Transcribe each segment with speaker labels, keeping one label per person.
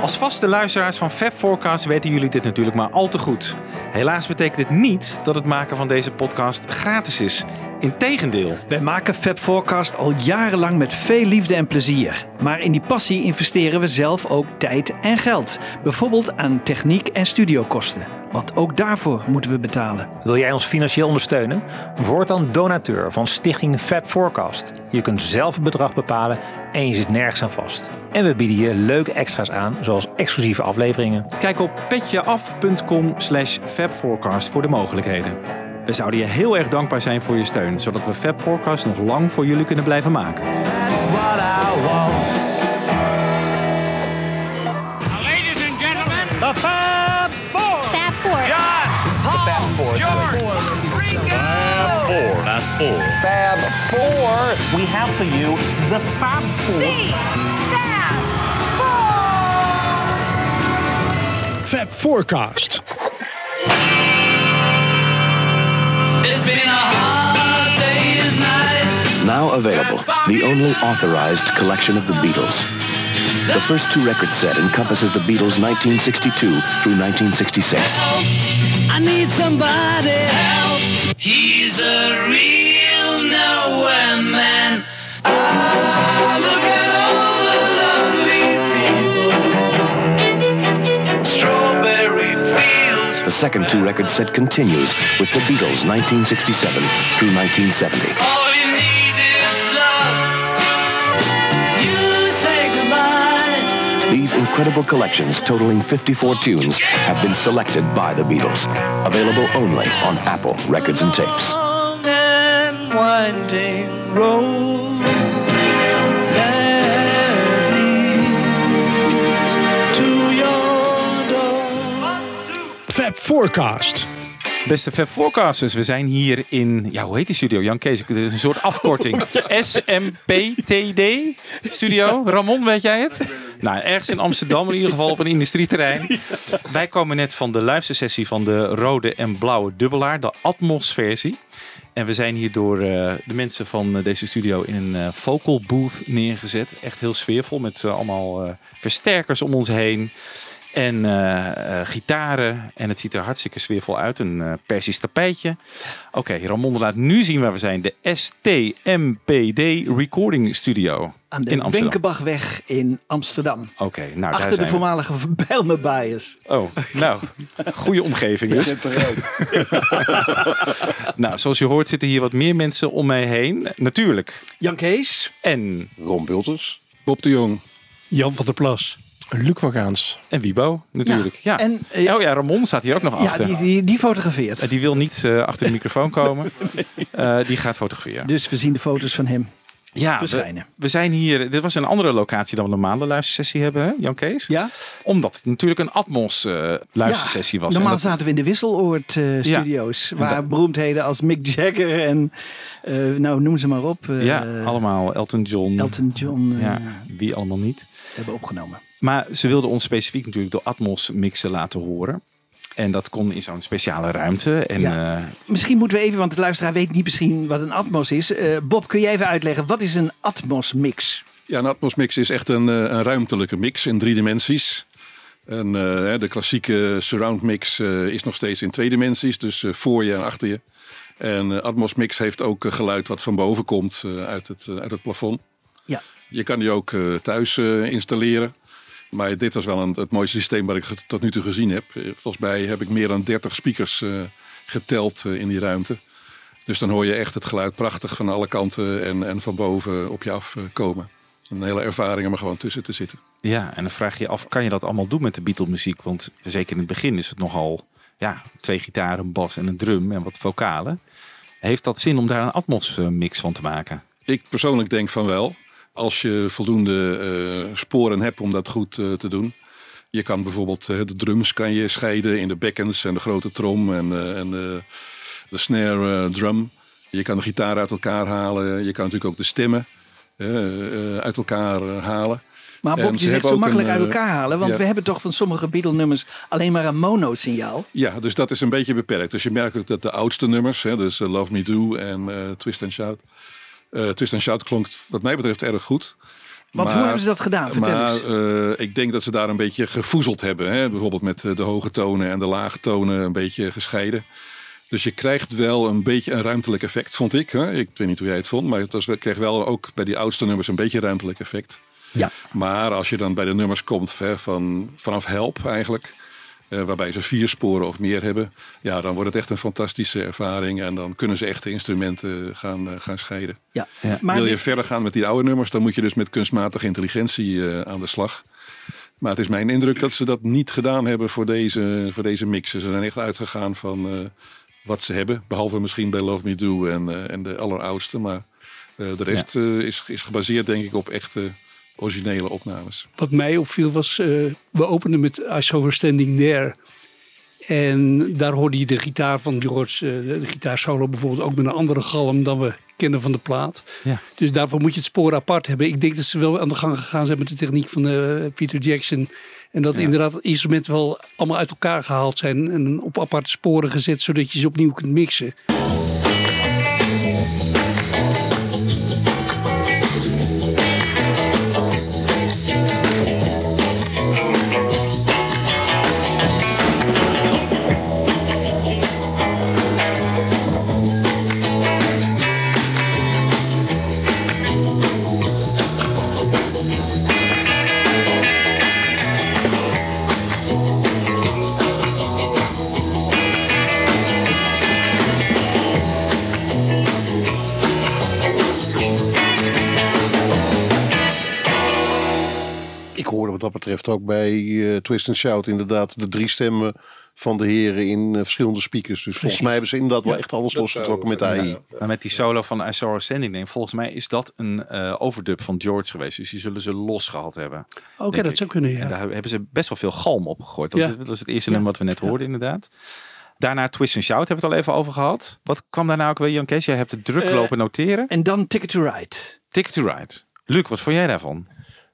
Speaker 1: Als vaste luisteraars van Fab Forecast weten jullie dit natuurlijk maar al te goed. Helaas betekent dit niet dat het maken van deze podcast gratis is. Integendeel.
Speaker 2: Wij maken Fab Forecast al jarenlang met veel liefde en plezier. Maar in die passie investeren we zelf ook tijd en geld. Bijvoorbeeld aan techniek en studiokosten. Want ook daarvoor moeten we betalen.
Speaker 3: Wil jij ons financieel ondersteunen? Word dan donateur van Stichting Fab Forecast. Je kunt zelf het bedrag bepalen en je zit nergens aan vast. En we bieden je leuke extra's aan, zoals exclusieve afleveringen.
Speaker 1: Kijk op petjeaf.com slash fabforecast voor de mogelijkheden. We zouden je heel erg dankbaar zijn voor je steun, zodat we Fab Forecast nog lang voor jullie kunnen blijven maken.
Speaker 4: Fab Four. We have for you the Fab Four.
Speaker 5: Fab Forecast.
Speaker 6: Now available, the only authorized collection of the Beatles. The first two record set encompasses the Beatles 1962 through 1966.
Speaker 7: I need somebody help. He's a real nowhere man. Ah, look at all the lovely people. Strawberry fields.
Speaker 6: The second two record set continues with the Beatles 1967 through 1970. These incredible collections, totaling 54 tunes, have been selected by the Beatles. Available only on Apple Records and Tapes.
Speaker 7: Long and winding road that leads to your door.
Speaker 5: Fab Forecast.
Speaker 1: Beste Fab Forecasters, we zijn hier in, ja hoe heet die studio? Jan Kees, dit is een soort afkorting. SMPTD studio. Ramon, weet jij het? Nou, ergens in Amsterdam in ieder geval op een industrieterrein. Wij komen net van de luistersessie van de rode en blauwe dubbelaar, de Atmos versie. En we zijn hier door eh, de mensen van eh, deze studio in een eh, vocal booth neergezet. Echt heel sfeervol met allemaal eh, versterkers om ons heen. En eh, eh, gitaren. En het ziet er hartstikke sfeervol uit. Een eh persisch tapijtje. Oké, Ramon laat nu zien waar we zijn. De STMPD Recording Studio.
Speaker 2: Aan de
Speaker 1: in.
Speaker 2: Wenkenbachweg in Amsterdam.
Speaker 1: Oké, nou daar
Speaker 2: Achter de
Speaker 1: zijn we.
Speaker 2: voormalige Bijlmerbias.
Speaker 1: Oh, nou, goede omgeving dus. nou, zoals je hoort zitten hier wat meer mensen om mij heen. Natuurlijk.
Speaker 2: Jan Kees.
Speaker 1: En,
Speaker 8: Ron Bulters. Bob de Jong.
Speaker 5: Jan van der Plas. Luc van Gaans.
Speaker 1: en Wibo natuurlijk. Ja.
Speaker 2: En, eh,
Speaker 1: oh ja, Ramon staat hier ook nog
Speaker 2: Ja,
Speaker 1: achter.
Speaker 2: die, die, die fotografeert.
Speaker 1: Eh, Die wil niet eh, achter de microfoon komen. Eh, die gaat fotograferen.
Speaker 2: Dus we zien de foto's van hem.
Speaker 1: ja, we,
Speaker 2: verschijnen.
Speaker 1: we zijn hier. Dit was een andere locatie dan we een normale luistersessie hebben, hè, Jan Kees?
Speaker 2: Ja?
Speaker 1: Omdat het natuurlijk een Atmos eh, luistersessie was. En
Speaker 2: Normaal
Speaker 1: dat-
Speaker 2: zaten we in de Wisseloord eh, studio's. waar beroemdheden als Mick Jagger en eh, nou noem ze maar op. eh,
Speaker 1: ja, allemaal Elton John.
Speaker 2: Elton John
Speaker 1: Ja, wie allemaal niet.
Speaker 2: hebben opgenomen.
Speaker 1: Maar ze wilden ons specifiek natuurlijk door Atmos mixen laten horen. En dat kon in zo'n speciale ruimte. En
Speaker 2: Ja.
Speaker 1: eh,
Speaker 2: Misschien moeten we even, want de luisteraar weet niet misschien wat een Atmos is. Eh, Bob, kun jij even uitleggen, wat is een Atmos mix?
Speaker 8: Ja, een Atmos mix is echt een, eh, een ruimtelijke mix in drie dimensies. En, eh, de klassieke surround mix eh, is nog steeds in twee dimensies, dus voor je en achter je. En Atmos mix heeft ook geluid wat van boven komt eh, uit, het, uit het plafond.
Speaker 2: Ja.
Speaker 8: Je kan die ook eh, thuis eh, installeren. Maar dit was wel een, het mooiste systeem wat ik tot nu toe gezien heb. Eh, Volgens mij heb ik meer dan 30 speakers eh, geteld eh, in die ruimte. Dus dan hoor je echt het geluid prachtig van alle kanten en, en van boven op je afkomen. Een hele ervaring om er gewoon tussen te zitten.
Speaker 1: ja, en dan vraag je je af, kan je dat allemaal doen met de Beatle muziek? Want zeker in het begin is het nogal ja, twee gitaren, een bas en een drum en wat vocalen. Heeft dat zin om daar een Atmos mix van te maken?
Speaker 8: Ik persoonlijk denk van wel. Als je voldoende eh, sporen hebt om dat goed eh, te doen. Je kan bijvoorbeeld eh, de drums kan je scheiden in de bekkens en de grote trom en, en de, de snare drum. Je kan de gitaar uit elkaar halen. Je kan natuurlijk ook de stemmen uit elkaar halen.
Speaker 2: Maar Bob,
Speaker 8: ze
Speaker 2: je zegt zo makkelijk
Speaker 8: een,
Speaker 2: uit elkaar halen. Want
Speaker 8: ja.
Speaker 2: we hebben toch van sommige Beatle-nummers alleen maar een mono-signaal.
Speaker 8: Ja, dus dat is een beetje beperkt. Dus je merkt ook dat de oudste nummers, hè, dus Love Me Do en Twist and Shout. Eh, Twist and Shout klonk wat mij betreft erg goed.
Speaker 2: Want hoe
Speaker 8: Maar-
Speaker 2: hebben ze dat gedaan? Vertel
Speaker 8: maar
Speaker 2: eens.
Speaker 8: eh, ik denk dat ze daar een beetje gevoezeld hebben. Hè? Bijvoorbeeld met eh, de hoge tonen en de lage tonen een beetje gescheiden. Dus je krijgt wel een beetje een ruimtelijk effect, vond ik. Hè? Ik weet niet hoe jij het vond, maar het was, kreeg wel ook bij die oudste nummers een beetje ruimtelijk effect.
Speaker 2: Ja.
Speaker 8: Maar als je dan bij de nummers komt hè, van, vanaf Help eigenlijk, eh, waarbij ze vier sporen of meer hebben, ja, dan wordt het echt een fantastische ervaring. En dan kunnen ze echt de instrumenten gaan, eh, gaan scheiden.
Speaker 2: Ja.
Speaker 1: Ja.
Speaker 2: Maar
Speaker 8: Wil je verder gaan met die oude nummers, dan moet je dus met kunstmatige intelligentie eh, aan de slag. Maar het is mijn indruk dat ze dat niet gedaan hebben voor deze, voor deze mixen. Ze zijn echt uitgegaan van wat ze hebben. Behalve misschien bij Love Me Do en, en de alleroudste. Maar de rest is, is gebaseerd denk ik op echte originele opnames.
Speaker 9: Wat mij opviel was, eh, we openden met I Saw Her Standing There. En daar hoorde je de gitaar van George, eh, de gitaarsolo bijvoorbeeld, ook met een andere galm dan we kennen van de plaat.
Speaker 1: Ja.
Speaker 9: Dus daarvoor moet je het spoor apart hebben. Ik denk dat ze wel aan de gang gegaan zijn met de techniek van eh, Peter Jackson. En dat inderdaad instrumenten wel allemaal uit elkaar gehaald zijn en op aparte sporen gezet, zodat je ze opnieuw kunt mixen.
Speaker 10: Betreft ook bij eh, Twist and Shout inderdaad de drie stemmen van de heren in eh, verschillende speakers. Dus volgens mij hebben ze inderdaad wel echt alles losgetrokken met AI.
Speaker 1: Maar met die solo van I Saw Her Standing There, volgens mij is dat een eh, overdub van George geweest. Dus die zullen ze los gehad hebben.
Speaker 9: Oké, dat
Speaker 1: ik.
Speaker 9: zou kunnen,
Speaker 1: En
Speaker 9: ja.
Speaker 1: daar hebben ze best wel veel galm op gegooid. Dat,
Speaker 9: Ja.
Speaker 1: dat is het eerste
Speaker 9: Ja.
Speaker 1: nummer wat we net hoorden inderdaad. Daarna Twist and Shout hebben we het al even over gehad. Wat kwam daarna ook weer, Jan Kees? Jij hebt het druk lopen noteren.
Speaker 2: En dan Ticket to Ride.
Speaker 1: Ticket to Ride. Luc, wat vond jij daarvan?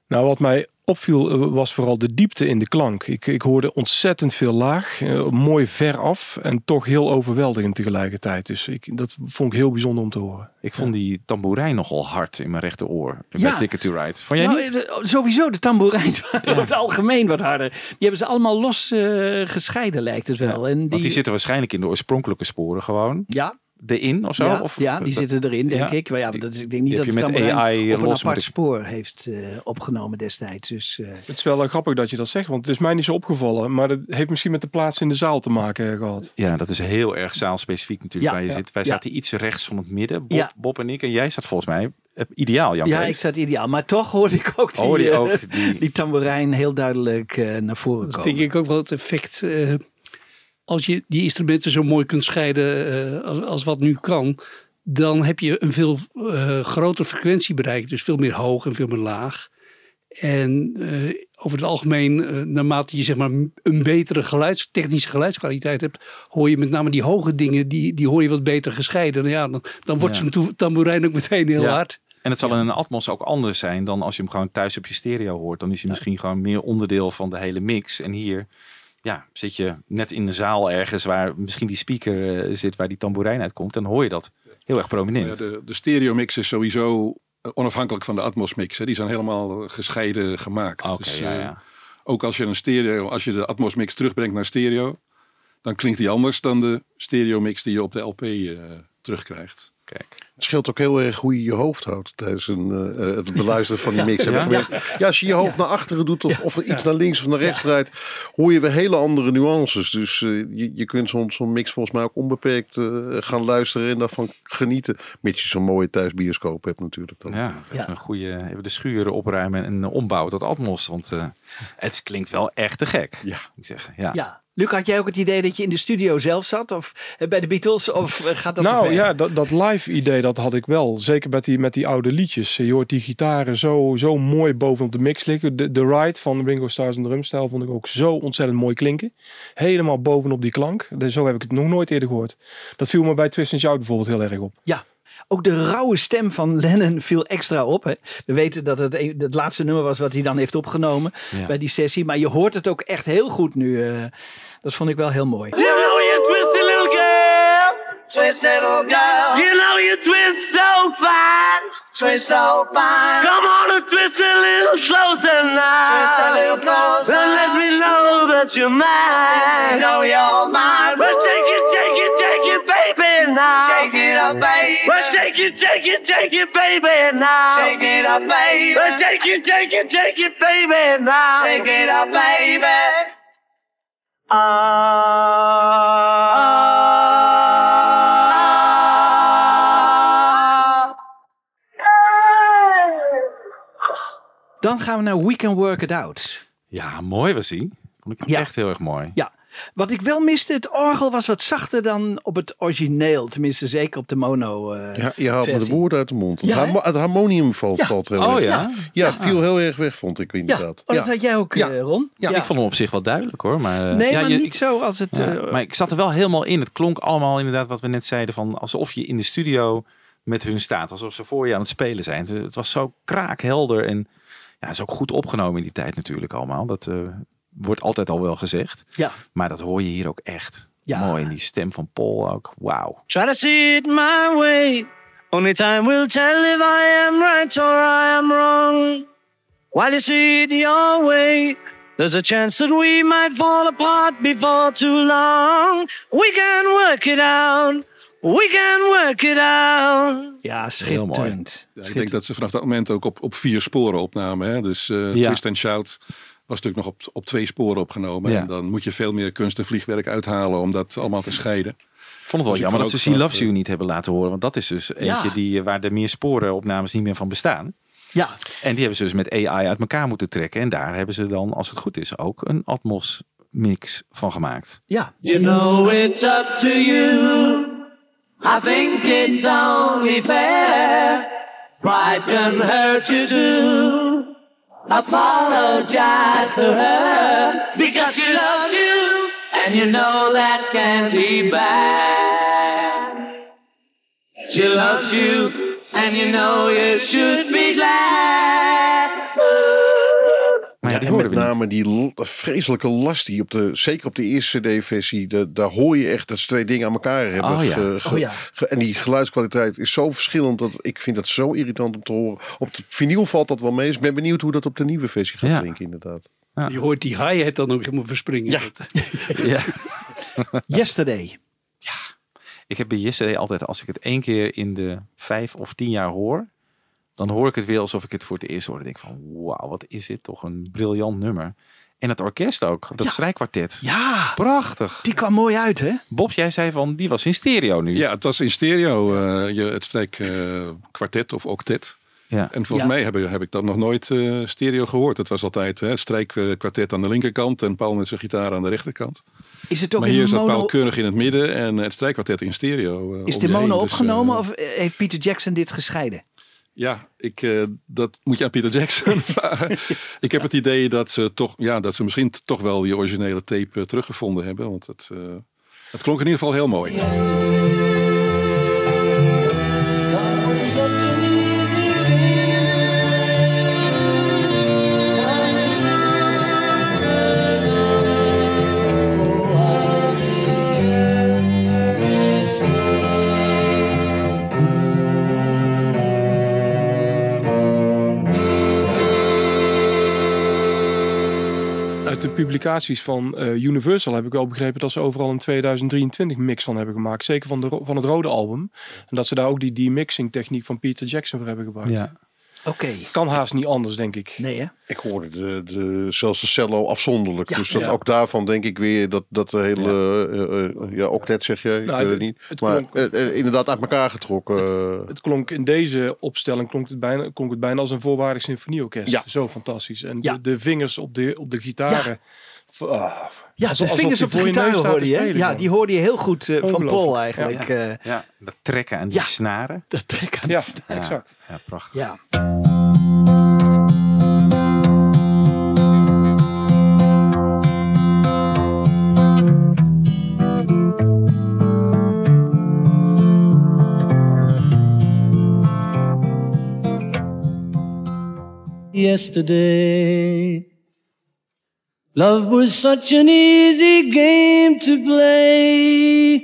Speaker 5: Nou, wat mij opviel eh, was vooral de diepte in de klank. Ik, ik hoorde ontzettend veel laag, eh, mooi ver af en toch heel overweldigend tegelijkertijd. Dus ik, dat vond ik heel bijzonder om te horen.
Speaker 1: Ik vond die tamboerijn nogal hard in mijn rechteroor. Bij
Speaker 2: Ja.
Speaker 1: Ticket to Ride. Vond jij
Speaker 2: Nou,
Speaker 1: niet?
Speaker 2: eh, sowieso, de tamboerijn waren over het algemeen wat harder. Die hebben ze allemaal los eh, gescheiden, lijkt het wel. En die,
Speaker 1: Want die zitten waarschijnlijk in de oorspronkelijke sporen gewoon.
Speaker 2: ja,
Speaker 1: erin of zo?
Speaker 2: ja,
Speaker 1: of,
Speaker 2: ja, die zitten erin, denk
Speaker 1: Ja.
Speaker 2: ik. Maar ja, dat is, ik denk niet dat
Speaker 1: je met AI
Speaker 2: op een
Speaker 1: los
Speaker 2: apart spoor heeft eh, opgenomen destijds. Dus, eh,
Speaker 5: Het is wel eh, grappig dat je dat zegt, want het is mij niet zo opgevallen. Maar het heeft misschien met de plaats in de zaal te maken eh, gehad.
Speaker 1: Ja, dat is heel erg zaalspecifiek natuurlijk.
Speaker 2: Ja,
Speaker 1: waar je
Speaker 2: ja,
Speaker 1: zit. Wij
Speaker 2: ja.
Speaker 1: zaten iets rechts van het midden, Bob,
Speaker 2: Ja.
Speaker 1: Bob en ik. En jij staat volgens mij eh, ideaal, Jan
Speaker 2: ja,
Speaker 1: Kees.
Speaker 2: ik zat ideaal. Maar toch hoorde ik ook die, eh,
Speaker 1: ook die-
Speaker 2: die tamboerijn heel duidelijk eh, naar voren komen.
Speaker 9: denk ik ook wel het effect. eh, als je die instrumenten zo mooi kunt scheiden eh, als, als wat nu kan. Dan heb je een veel eh groter frequentiebereik. Dus veel meer hoog en veel meer laag. En eh, over het algemeen, naarmate je zeg maar een betere geluids, technische geluidskwaliteit hebt, hoor je met name die hoge dingen, die, die hoor je wat beter gescheiden. Nou ja, dan, dan wordt
Speaker 1: Ja.
Speaker 9: zo'n tamboerijn ook meteen heel
Speaker 1: Ja.
Speaker 9: hard.
Speaker 1: En het zal in een atmos ook anders zijn dan als je hem gewoon thuis op je stereo hoort. Dan is hij misschien gewoon meer onderdeel van de hele mix. En hier ja, zit je net in de zaal ergens waar misschien die speaker eh, zit waar die tamboerijn uitkomt. Dan hoor je dat heel erg prominent.
Speaker 8: Ja, de, de stereo mix is sowieso eh, onafhankelijk van de Atmos mix. Hè. Die zijn helemaal eh, gescheiden gemaakt. Dus,
Speaker 1: ja, ja.
Speaker 8: Ook als je een stereo, als je de Atmos mix terugbrengt naar stereo, dan klinkt die anders dan de stereo mix die je op de LP terugkrijgt.
Speaker 1: Kijk.
Speaker 10: Het scheelt ook heel erg hoe je je hoofd houdt tijdens een, eh, eh, het beluisteren van die mix. Heb
Speaker 1: Ja?
Speaker 10: ja, als je je hoofd naar achteren doet of, of iets naar links of naar rechts draait, hoor je weer hele andere nuances. Dus eh, je, je kunt zo'n zo'n mix volgens mij ook onbeperkt gaan luisteren en daarvan genieten. Mits je zo'n mooie thuisbioscoop hebt natuurlijk. Dan.
Speaker 1: Ja, even een goede, even de schuren opruimen en ombouwen tot Atmos. Want eh, het klinkt wel echt te gek.
Speaker 10: Ja.
Speaker 1: Moet ik zeggen. Ja.
Speaker 2: Ja. Luc, had jij ook het idee dat je in de studio zelf zat? Of eh, bij de Beatles? Of eh, gaat dat te
Speaker 5: nou
Speaker 2: ver?
Speaker 5: ja, dat, dat live idee dat had ik wel. Zeker met die, met die oude liedjes. Je hoort die gitaren zo, zo mooi bovenop de mix liggen. De, de Ride van Ringo Starr's en drumstijl vond ik ook zo ontzettend mooi klinken. Helemaal bovenop die klank. Dus zo heb ik het nog nooit eerder gehoord. Dat viel me bij Twist and Shout bijvoorbeeld heel erg op.
Speaker 2: Ja. Ook de rauwe stem van Lennon viel extra op. Hè. We weten dat het het laatste nummer was wat hij dan heeft opgenomen
Speaker 1: Ja.
Speaker 2: bij die sessie. Maar je hoort het ook echt heel goed nu. eh. Dat vond ik wel heel mooi.
Speaker 7: You know you twisted little girl. Twisted little girl. You know you twist so fine. Twist so fine. Come on and twist a little closer now. Twist a little closer. And let me know that you're mine. know you're mine. Well, take it, take it, take it, baby, now. Shake it up, baby. Well, take it, take it, take it, baby, now. Shake it up, baby. Well, take it, take it, take it, baby, now. Shake it up, baby.
Speaker 2: Dan gaan we naar We Can Work It Out.
Speaker 1: Ja, mooi was hij. Vond ik
Speaker 2: Ja.
Speaker 1: echt heel erg mooi.
Speaker 2: Ja. Wat ik wel miste, het orgel was wat zachter dan op het origineel. Tenminste, zeker op de mono. eh,
Speaker 10: Ja, je haalt me de woorden uit de mond. Het,
Speaker 2: Ja,
Speaker 10: het harmonium valt,
Speaker 2: Ja.
Speaker 10: valt heel
Speaker 1: Oh,
Speaker 10: erg.
Speaker 1: ja?
Speaker 10: Ja, viel heel erg weg, vond ik
Speaker 2: Ja,
Speaker 10: inderdaad.
Speaker 2: oh, dat had jij ook,
Speaker 10: Ja.
Speaker 2: eh, Ron.
Speaker 10: Ja.
Speaker 1: Ik vond hem op zich wel duidelijk hoor. Maar, eh,
Speaker 2: Nee,
Speaker 1: ja,
Speaker 2: maar
Speaker 1: je-
Speaker 2: niet
Speaker 1: ik-
Speaker 2: zo als het...
Speaker 1: Ja,
Speaker 2: eh,
Speaker 1: maar ik zat er wel helemaal in. Het klonk allemaal inderdaad wat we net zeiden. Van alsof je in de studio met hun staat. Alsof ze voor je aan het spelen zijn. Het- Het was zo kraakhelder. En ja, is ook goed opgenomen in die tijd natuurlijk allemaal. Dat eh, wordt altijd al wel gezegd.
Speaker 2: Ja.
Speaker 1: Maar dat hoor je hier ook echt.
Speaker 2: Ja.
Speaker 1: Mooi. En die stem van Paul ook. Wauw.
Speaker 7: Try to see it my way. Only time will tell if I am right or I am wrong. While you see it your way, there's a chance that we might fall apart before too long. We can work it out. We can work it out.
Speaker 2: ja, schitterend.
Speaker 8: Ja, ik denk dat ze vanaf dat moment ook op, op vier sporen opnamen. Hè? Dus eh
Speaker 1: Ja.
Speaker 8: Twist and Shout was natuurlijk nog op, op twee sporen opgenomen.
Speaker 1: Ja.
Speaker 8: En dan moet je veel meer kunst en vliegwerk uithalen om dat allemaal te scheiden.
Speaker 1: Ik vond het wel
Speaker 8: Dus
Speaker 1: jammer dat ze She Loves You niet hebben laten horen. Want dat is dus eentje
Speaker 2: Ja.
Speaker 1: die, eh, waar de meer sporenopnames niet meer van bestaan.
Speaker 2: Ja,
Speaker 1: En die hebben ze dus met AI uit elkaar moeten trekken. En daar hebben ze dan, als het goed is, ook een Atmos mix van gemaakt.
Speaker 2: ja.
Speaker 7: You know it's up to you. I think it's only fair. Pride can hurt you too. Apologize to her because you love you and you know that can be bad. She loves you and you know you should be glad.
Speaker 1: Ja,
Speaker 10: Ja,
Speaker 1: die
Speaker 10: en met
Speaker 1: niet.
Speaker 10: name die vreselijke last die op de, zeker op de eerste CD-versie, daar hoor je echt dat ze twee dingen aan elkaar hebben.
Speaker 1: Oh ja.
Speaker 10: ge- ge-
Speaker 2: Oh ja.
Speaker 10: ge- en die geluidskwaliteit is zo verschillend dat ik vind dat zo irritant om te horen. Op de vinyl valt dat wel mee. Dus ik ben benieuwd hoe dat op de nieuwe versie gaat
Speaker 1: Ja.
Speaker 10: klinken, inderdaad.
Speaker 9: Je hoort die hi-hat dan ook helemaal verspringen.
Speaker 10: Ja.
Speaker 1: Ja.
Speaker 2: Yesterday.
Speaker 1: Ik heb bij Yesterday altijd, als ik het één keer in de vijf of tien jaar hoor, dan hoor ik het weer alsof ik het voor het eerst hoor. Dan denk van, wauw, wat is dit toch een briljant nummer. En het orkest ook, dat
Speaker 2: Ja.
Speaker 1: strijkkwartet.
Speaker 2: Ja,
Speaker 1: Prachtig.
Speaker 2: die kwam mooi uit, hè?
Speaker 1: Bob, jij zei van, die was in stereo nu.
Speaker 8: Ja, het was in stereo, eh, je, het strijk eh, kwartet of octet.
Speaker 1: Ja.
Speaker 8: En volgens
Speaker 2: Ja.
Speaker 8: mij heb, ik- heb ik dat nog nooit eh, stereo gehoord. Het was altijd hè, strijkkwartet aan de linkerkant en Paul met zijn gitaar aan de rechterkant.
Speaker 2: Is het ook
Speaker 8: maar
Speaker 2: in
Speaker 8: hier staat
Speaker 2: mono...
Speaker 8: Paul keurig in het midden en het strijkkwartet in stereo. eh,
Speaker 2: Is de
Speaker 8: heen.
Speaker 2: mono
Speaker 8: Dus,
Speaker 2: opgenomen of heeft Peter Jackson dit gescheiden?
Speaker 8: Ja, ik, eh, dat moet je aan Peter Jackson vragen. ik heb het idee dat ze, toch, ja, dat ze misschien toch wel die originele tape eh, teruggevonden hebben. Want het, eh, het klonk in ieder geval heel mooi.
Speaker 5: Publicaties van eh, Universal heb ik wel begrepen dat ze overal een 2023 mix van hebben gemaakt. Zeker van, de, van het rode album. En dat ze daar ook die demixing techniek van Peter Jackson voor hebben gebruikt.
Speaker 2: Oké.
Speaker 5: Kan haast niet anders, denk ik.
Speaker 2: Nee, hè?
Speaker 10: Ik hoorde de, de, zelfs de cello afzonderlijk.
Speaker 2: Ja.
Speaker 10: dus dat
Speaker 5: Ja.
Speaker 10: ook daarvan denk ik weer dat, dat de hele... eh, eh, ja, octet zeg je, ik
Speaker 5: Nou,
Speaker 10: weet
Speaker 5: het-
Speaker 10: niet.
Speaker 5: het
Speaker 10: maar
Speaker 5: klonk-
Speaker 10: eh, eh, inderdaad uit elkaar getrokken. eh.
Speaker 5: Het klonk in deze opstelling klonk het bijna, klonk het bijna als een voorwaardig symfonieorkest.
Speaker 10: Ja.
Speaker 5: Zo fantastisch. En
Speaker 2: Ja.
Speaker 5: de, de vingers op de, op de gitaren. Ah,
Speaker 2: Ja, de vingers
Speaker 5: die
Speaker 2: op de gitaar
Speaker 5: staat
Speaker 2: hoorde
Speaker 5: te
Speaker 2: je. Ja, die hoorde je heel goed eh, van Paul eigenlijk.
Speaker 1: Ja.
Speaker 2: eh,
Speaker 1: Ja, dat trekken aan die
Speaker 2: Ja.
Speaker 1: snaren.
Speaker 2: dat trek aan sta-
Speaker 1: Ja,
Speaker 5: exact.
Speaker 1: Ja, prachtig.
Speaker 2: Ja.
Speaker 7: yesterday. Love was such an easy game to play.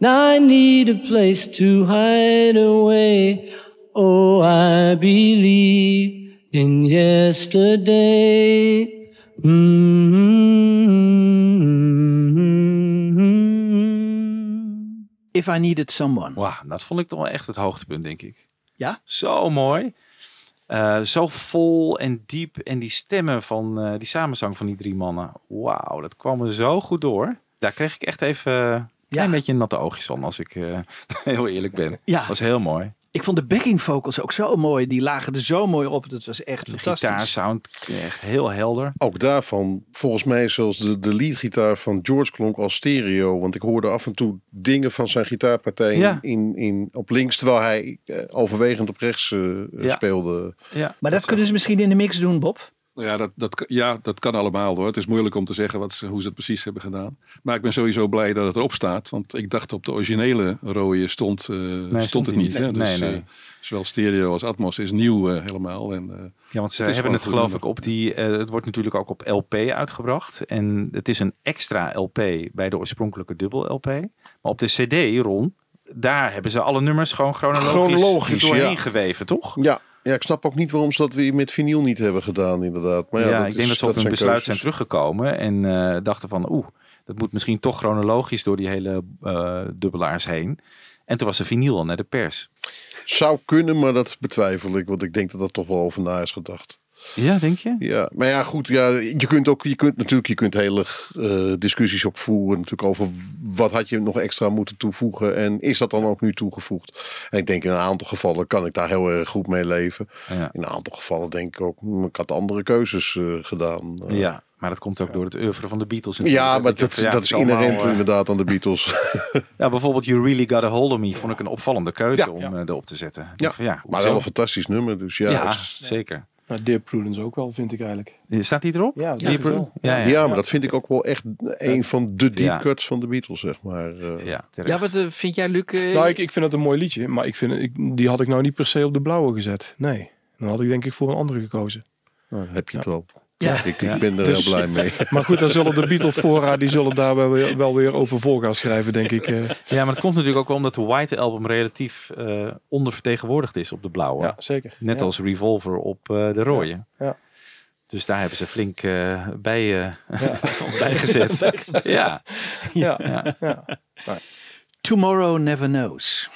Speaker 7: Now I need a place to hide away. Oh, I believe in yesterday. Mm-hmm.
Speaker 2: If I Needed Someone.
Speaker 1: Wauw, dat vond ik toch wel echt het hoogtepunt, denk ik.
Speaker 2: Ja?
Speaker 1: Zo mooi. Eh, zo vol en diep. En die stemmen van eh, die samenzang van die drie mannen. Wauw, dat kwam er zo goed door. Daar kreeg ik echt even een klein beetje natte oogjes van, als ik eh, heel eerlijk ben.
Speaker 2: Ja.
Speaker 1: Dat was heel mooi.
Speaker 2: Ik vond de backing vocals ook zo mooi. Die lagen er zo mooi op. Het was echt
Speaker 1: De
Speaker 2: fantastisch.
Speaker 1: gitaarsound, echt heel helder.
Speaker 10: Ook daarvan, volgens mij zelfs de, de leadgitaar van George klonk als stereo. Want ik hoorde af en toe dingen van zijn gitaarpartij
Speaker 1: Ja.
Speaker 10: in, in, op links, terwijl hij eh, overwegend op rechts eh,
Speaker 1: Ja.
Speaker 10: speelde.
Speaker 1: Ja,
Speaker 2: Maar dat kunnen ze misschien in de mix doen, Bob.
Speaker 8: Ja dat, dat, ja, dat kan allemaal hoor. Het is moeilijk om te zeggen wat ze, hoe ze het precies hebben gedaan. Maar ik ben sowieso blij dat het erop staat. Want ik dacht op de originele rode stond, eh, stond,
Speaker 1: stond
Speaker 8: het niet.
Speaker 1: niet.
Speaker 8: Hè?
Speaker 1: Nee,
Speaker 8: Dus
Speaker 1: nee.
Speaker 8: eh, zowel stereo als Atmos is nieuw eh, helemaal. En, eh,
Speaker 1: Ja, want ze
Speaker 8: het
Speaker 1: hebben het geloof
Speaker 8: nummer.
Speaker 1: ik op die... het wordt natuurlijk ook op LP uitgebracht. En het is een extra LP bij de oorspronkelijke dubbel LP. Maar op de CD, Ron, daar hebben ze alle nummers gewoon chronologisch,
Speaker 10: Chronologisch,
Speaker 1: doorheen
Speaker 10: ja.
Speaker 1: geweven, toch?
Speaker 10: Ja, ja, ik snap ook niet waarom ze dat weer met vinyl niet hebben gedaan, inderdaad. Maar ja,
Speaker 1: ik denk
Speaker 10: is-
Speaker 1: dat ze op hun besluit zijn teruggekomen en eh, dachten van oeh, dat moet misschien toch chronologisch door die hele eh, dubbelaars heen. En toen was de vinyl al naar de pers.
Speaker 10: Zou kunnen, maar dat betwijfel ik. Want ik denk dat dat toch wel over na is gedacht.
Speaker 1: Ja, denk je?
Speaker 10: Ja, maar ja, goed. Ja, je kunt ook, je kunt natuurlijk, je kunt hele eh, discussies ook voeren natuurlijk over wat had je nog extra moeten toevoegen en is dat dan ook nu toegevoegd? En ik denk in een aantal gevallen kan ik daar heel erg goed mee leven.
Speaker 1: Ja.
Speaker 10: In een aantal gevallen denk ik ook, hm, ik had andere keuzes eh, gedaan. Eh,
Speaker 1: Ja, maar dat komt ook door het oeuvre van de Beatles.
Speaker 10: ja, maar dat,
Speaker 1: ja,
Speaker 10: dat is
Speaker 1: allemaal,
Speaker 10: inherent inderdaad aan de Beatles.
Speaker 1: Ja, bijvoorbeeld You Really Got a Hold of Me vond ik een opvallende keuze
Speaker 10: Ja.
Speaker 1: om eh, erop te zetten.
Speaker 10: Ja,
Speaker 1: van, ja
Speaker 10: maar wel een fantastisch nummer. Dus ja,
Speaker 1: Ja, zeker.
Speaker 5: Nou, Dear Prudence ook wel, vind ik eigenlijk.
Speaker 1: Staat die erop?
Speaker 5: Ja, wel.
Speaker 1: Ja,
Speaker 10: ja,
Speaker 1: ja.
Speaker 10: maar dat vind ik ook wel echt een van de deep
Speaker 1: Ja.
Speaker 10: cuts van de Beatles, zeg maar. eh.
Speaker 1: ja, terecht.
Speaker 2: Ja, wat eh, vind jij, Luc? eh,
Speaker 5: Nou, ik, ik vind het een mooi liedje, maar ik vind, ik, die had ik nou niet per se op de blauwe gezet. Nee, dan had ik denk ik voor een andere gekozen.
Speaker 10: Nou, heb je het wel.
Speaker 2: Ja.
Speaker 10: Ik, ik ben er
Speaker 5: Dus-
Speaker 10: heel blij mee.
Speaker 5: Maar goed, dan zullen de Beatles fora, die zullen daar wel weer, wel weer over voor gaan schrijven, denk ik. eh.
Speaker 1: Ja, maar dat komt natuurlijk ook wel omdat de White Album relatief eh, ondervertegenwoordigd is op de blauwe.
Speaker 5: ja, zeker.
Speaker 1: Net
Speaker 5: Ja.
Speaker 1: als Revolver op eh, de rode.
Speaker 5: Ja.
Speaker 1: Dus daar hebben ze flink eh, bij, eh bijgezet. ja.
Speaker 5: Ja.
Speaker 1: Ja.
Speaker 2: Tomorrow Never Knows.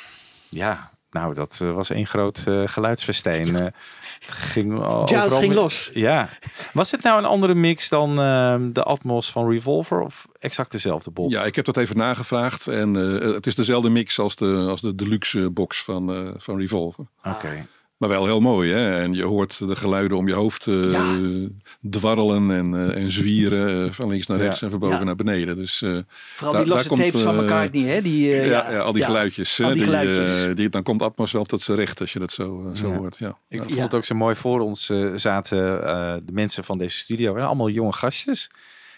Speaker 1: ja, nou dat was één groot eh, geluidsfestijn. Eh, het ging
Speaker 2: Giles ging los.
Speaker 1: Ja. Was het nou een andere mix dan ehm, de Atmos van Revolver of exact dezelfde Bob?
Speaker 8: Ja, ik heb dat even nagevraagd. En eh, het is dezelfde mix als de, als de deluxe box van, eh, van Revolver.
Speaker 1: Oké.
Speaker 8: Maar wel heel mooi, hè? En je hoort de geluiden om je hoofd eh,
Speaker 2: Ja.
Speaker 8: dwarrelen en, eh, en zwieren. eh, van links naar rechts
Speaker 1: Ja.
Speaker 8: en van boven
Speaker 2: Ja.
Speaker 8: naar beneden. Dus, eh,
Speaker 2: Vooral
Speaker 8: daar-
Speaker 2: die losse
Speaker 8: daar komt,
Speaker 2: tapes van
Speaker 8: eh,
Speaker 2: McCartney, hè? Die, eh,
Speaker 8: ja, ja, al die
Speaker 2: ja.
Speaker 8: geluidjes.
Speaker 2: Al die
Speaker 8: die,
Speaker 2: geluidjes.
Speaker 8: die, dan komt Atmos wel tot zijn recht als je dat zo, zo
Speaker 1: Ja.
Speaker 8: hoort. Ja.
Speaker 1: Ik
Speaker 8: Ja.
Speaker 1: vond het ook zo mooi voor ons zaten eh, de mensen van deze studio. En allemaal jonge gastjes.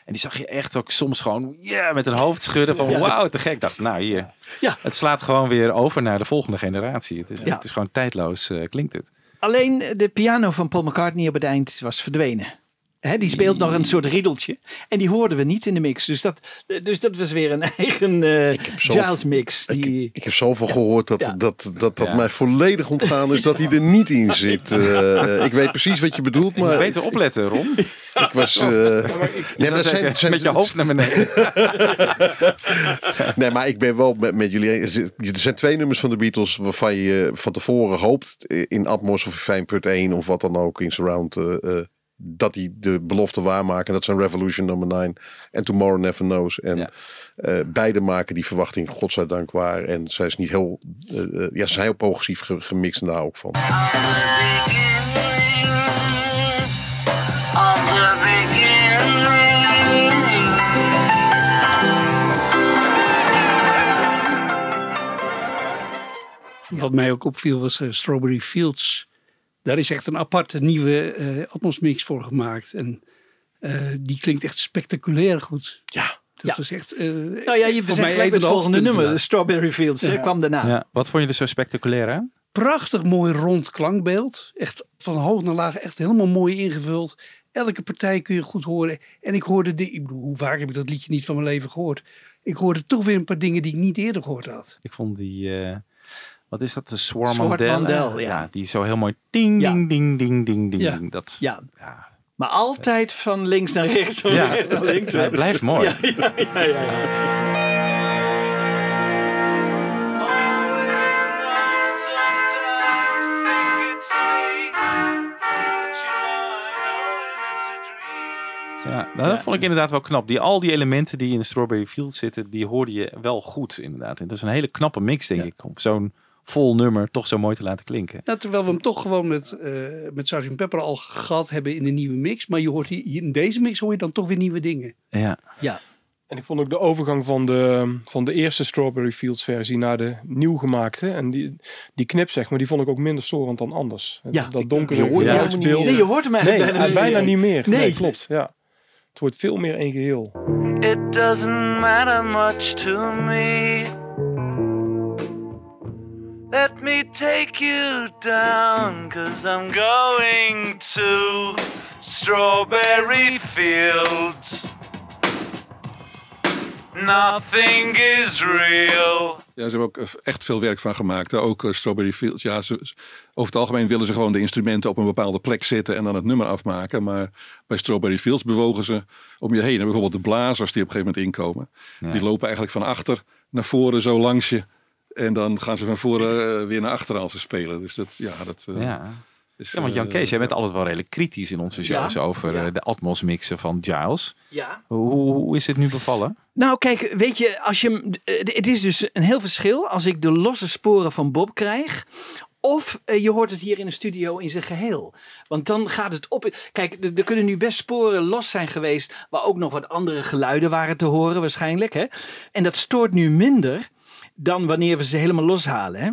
Speaker 1: En die zag je echt ook soms gewoon yeah, met een hoofd schudden van
Speaker 2: Ja.
Speaker 1: wauw, te gek. Ik dacht, nou hier,
Speaker 2: Ja.
Speaker 1: het slaat gewoon weer over naar de volgende generatie. Het is,
Speaker 2: Ja.
Speaker 1: het is gewoon tijdloos, eh, klinkt het.
Speaker 2: Alleen de piano van Paul McCartney op het eind was verdwenen. Hè, die speelt nog een soort riedeltje. En die hoorden we niet in de mix. Dus dat, dus dat was weer een eigen eh
Speaker 10: zo-
Speaker 2: Giles mix.
Speaker 10: Ik,
Speaker 2: Die,
Speaker 10: ik heb zoveel gehoord dat
Speaker 2: Ja.
Speaker 10: dat, dat, dat
Speaker 1: Ja.
Speaker 10: mij volledig ontgaan is dat hij er niet in zit. Eh, ik weet precies wat je bedoelt,
Speaker 1: Maar
Speaker 10: ik
Speaker 1: beter opletten, Ron.
Speaker 10: was... eh, nee, maar dat zijn, zijn,
Speaker 1: met je hoofd naar beneden.
Speaker 10: Nee, maar ik ben wel met, met jullie. Er zijn twee nummers van de Beatles waarvan je van tevoren hoopt in Atmos of in 5.1 of wat dan ook in Surround. eh, eh, dat die de belofte waarmaken. Dat zijn Revolution nummer 9 en Tomorrow Never Knows. En
Speaker 1: Ja.
Speaker 10: eh, beide maken die verwachting godzijdank waar. En zij is niet heel, eh, eh, ja, ze zijn heel progressief ge- gemixt en daar ook van.
Speaker 9: Wat mij ook opviel was Strawberry Fields. Daar is echt een aparte nieuwe eh Atmos mix voor gemaakt. En eh, die klinkt echt spectaculair goed.
Speaker 10: Ja.
Speaker 9: Dat
Speaker 2: Ja.
Speaker 9: was echt... eh,
Speaker 2: nou ja, je
Speaker 9: mij
Speaker 2: gelijk
Speaker 9: even
Speaker 2: het
Speaker 9: de
Speaker 2: volgende nummer. De. Strawberry Fields hè,
Speaker 9: Ja.
Speaker 2: kwam daarna.
Speaker 1: Ja. Wat vond je er zo spectaculair aan?
Speaker 9: Prachtig mooi rond klankbeeld. Echt van hoog naar laag. Echt helemaal mooi ingevuld. Elke partij kun je goed horen. En ik hoorde, die, ik bedoel, hoe vaak heb ik dat liedje niet van mijn leven gehoord? Ik hoorde toch weer een paar dingen die ik niet eerder gehoord had.
Speaker 1: Ik vond die... wat is dat? De Swarm Mandel.
Speaker 2: Mandel, ja.
Speaker 1: Die zo heel mooi ding,
Speaker 2: Ja.
Speaker 1: ding, ding, ding, ding, ding.
Speaker 2: Ja.
Speaker 1: Dat,
Speaker 2: Ja. Maar altijd van links naar rechts, van
Speaker 1: Ja.
Speaker 2: rechts naar links.
Speaker 1: Hij blijft mooi.
Speaker 2: Ja, ja, ja, ja,
Speaker 1: nou, dat vond ik inderdaad wel knap. Die, al die elementen die in de Strawberry Fields zitten, die hoorde je wel goed inderdaad. En dat is een hele knappe mix, denk ik. Zo'n vol nummer toch zo mooi te laten klinken.
Speaker 9: Ja, terwijl we hem toch gewoon met, eh met Sgt. Pepper al gehad hebben in de nieuwe mix. Maar je hoort hier, in deze mix hoor je dan toch weer nieuwe dingen.
Speaker 1: Ja.
Speaker 2: ja.
Speaker 5: En ik vond ook de overgang van de, van de eerste Strawberry Fields versie naar de nieuw gemaakte. En die, die knip, zeg maar, die vond ik ook minder storend dan anders.
Speaker 2: Ja,
Speaker 5: dat donkere
Speaker 10: je.
Speaker 2: Nee, je hoort hem eigenlijk
Speaker 5: Nee,
Speaker 2: bijna,
Speaker 5: bijna niet meer. Nee,
Speaker 2: Nee.
Speaker 5: klopt. Ja. Het wordt veel meer één geheel.
Speaker 7: It doesn't matter much to me. Let me take you down, cause I'm going to Strawberry Fields. Nothing is real.
Speaker 8: Ja, ze hebben ook eh, echt veel werk van gemaakt. hè. Ook eh, Strawberry Fields. Ja, ze, over het algemeen willen ze gewoon de instrumenten op een bepaalde plek zetten en dan het nummer afmaken. Maar bij Strawberry Fields bewogen ze om je heen. En bijvoorbeeld de blazers die op een gegeven moment inkomen. Die lopen eigenlijk van achter naar voren zo langs je. En dan gaan ze van voren eh, weer naar achteren als ze spelen. Dus dat, ja, dat... eh,
Speaker 1: Ja.
Speaker 8: is,
Speaker 1: Ja, want Jan
Speaker 8: eh,
Speaker 1: Kees, jij bent altijd wel redelijk kritisch in onze shows
Speaker 2: Ja.
Speaker 1: over eh, de Atmos mixen van Giles.
Speaker 2: Ja.
Speaker 1: Hoe, hoe is het nu bevallen?
Speaker 2: Nou, kijk, weet je, als je, het is dus een heel verschil als ik de losse sporen van Bob krijg. Of je hoort het hier in de studio in zijn geheel. Want dan gaat het op. Kijk, er, er kunnen nu best sporen los zijn geweest. Waar ook nog wat andere geluiden waren te horen, waarschijnlijk. Hè? En dat stoort nu minder dan wanneer we ze helemaal loshalen. Hè?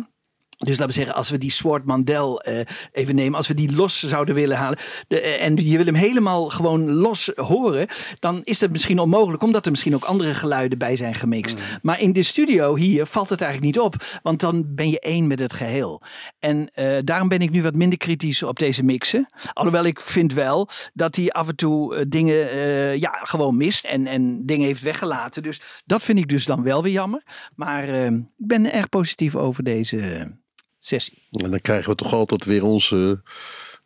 Speaker 2: Dus laten we zeggen, als we die Sword Mandel eh, even nemen, als we die los zouden willen halen de, eh, en je wil hem helemaal gewoon los horen, dan is dat misschien onmogelijk, omdat er misschien ook andere geluiden bij zijn gemixt. Maar in de studio hier valt het eigenlijk niet op, want dan ben je één met het geheel. En eh, daarom ben ik nu wat minder kritisch op deze mixen. Alhoewel ik vind wel dat hij af en toe dingen ja, gewoon mist en, en dingen heeft weggelaten. Dus dat vind ik dus dan wel weer jammer. Maar ik ben erg positief over deze sessie.
Speaker 10: En dan krijgen we toch altijd weer onze...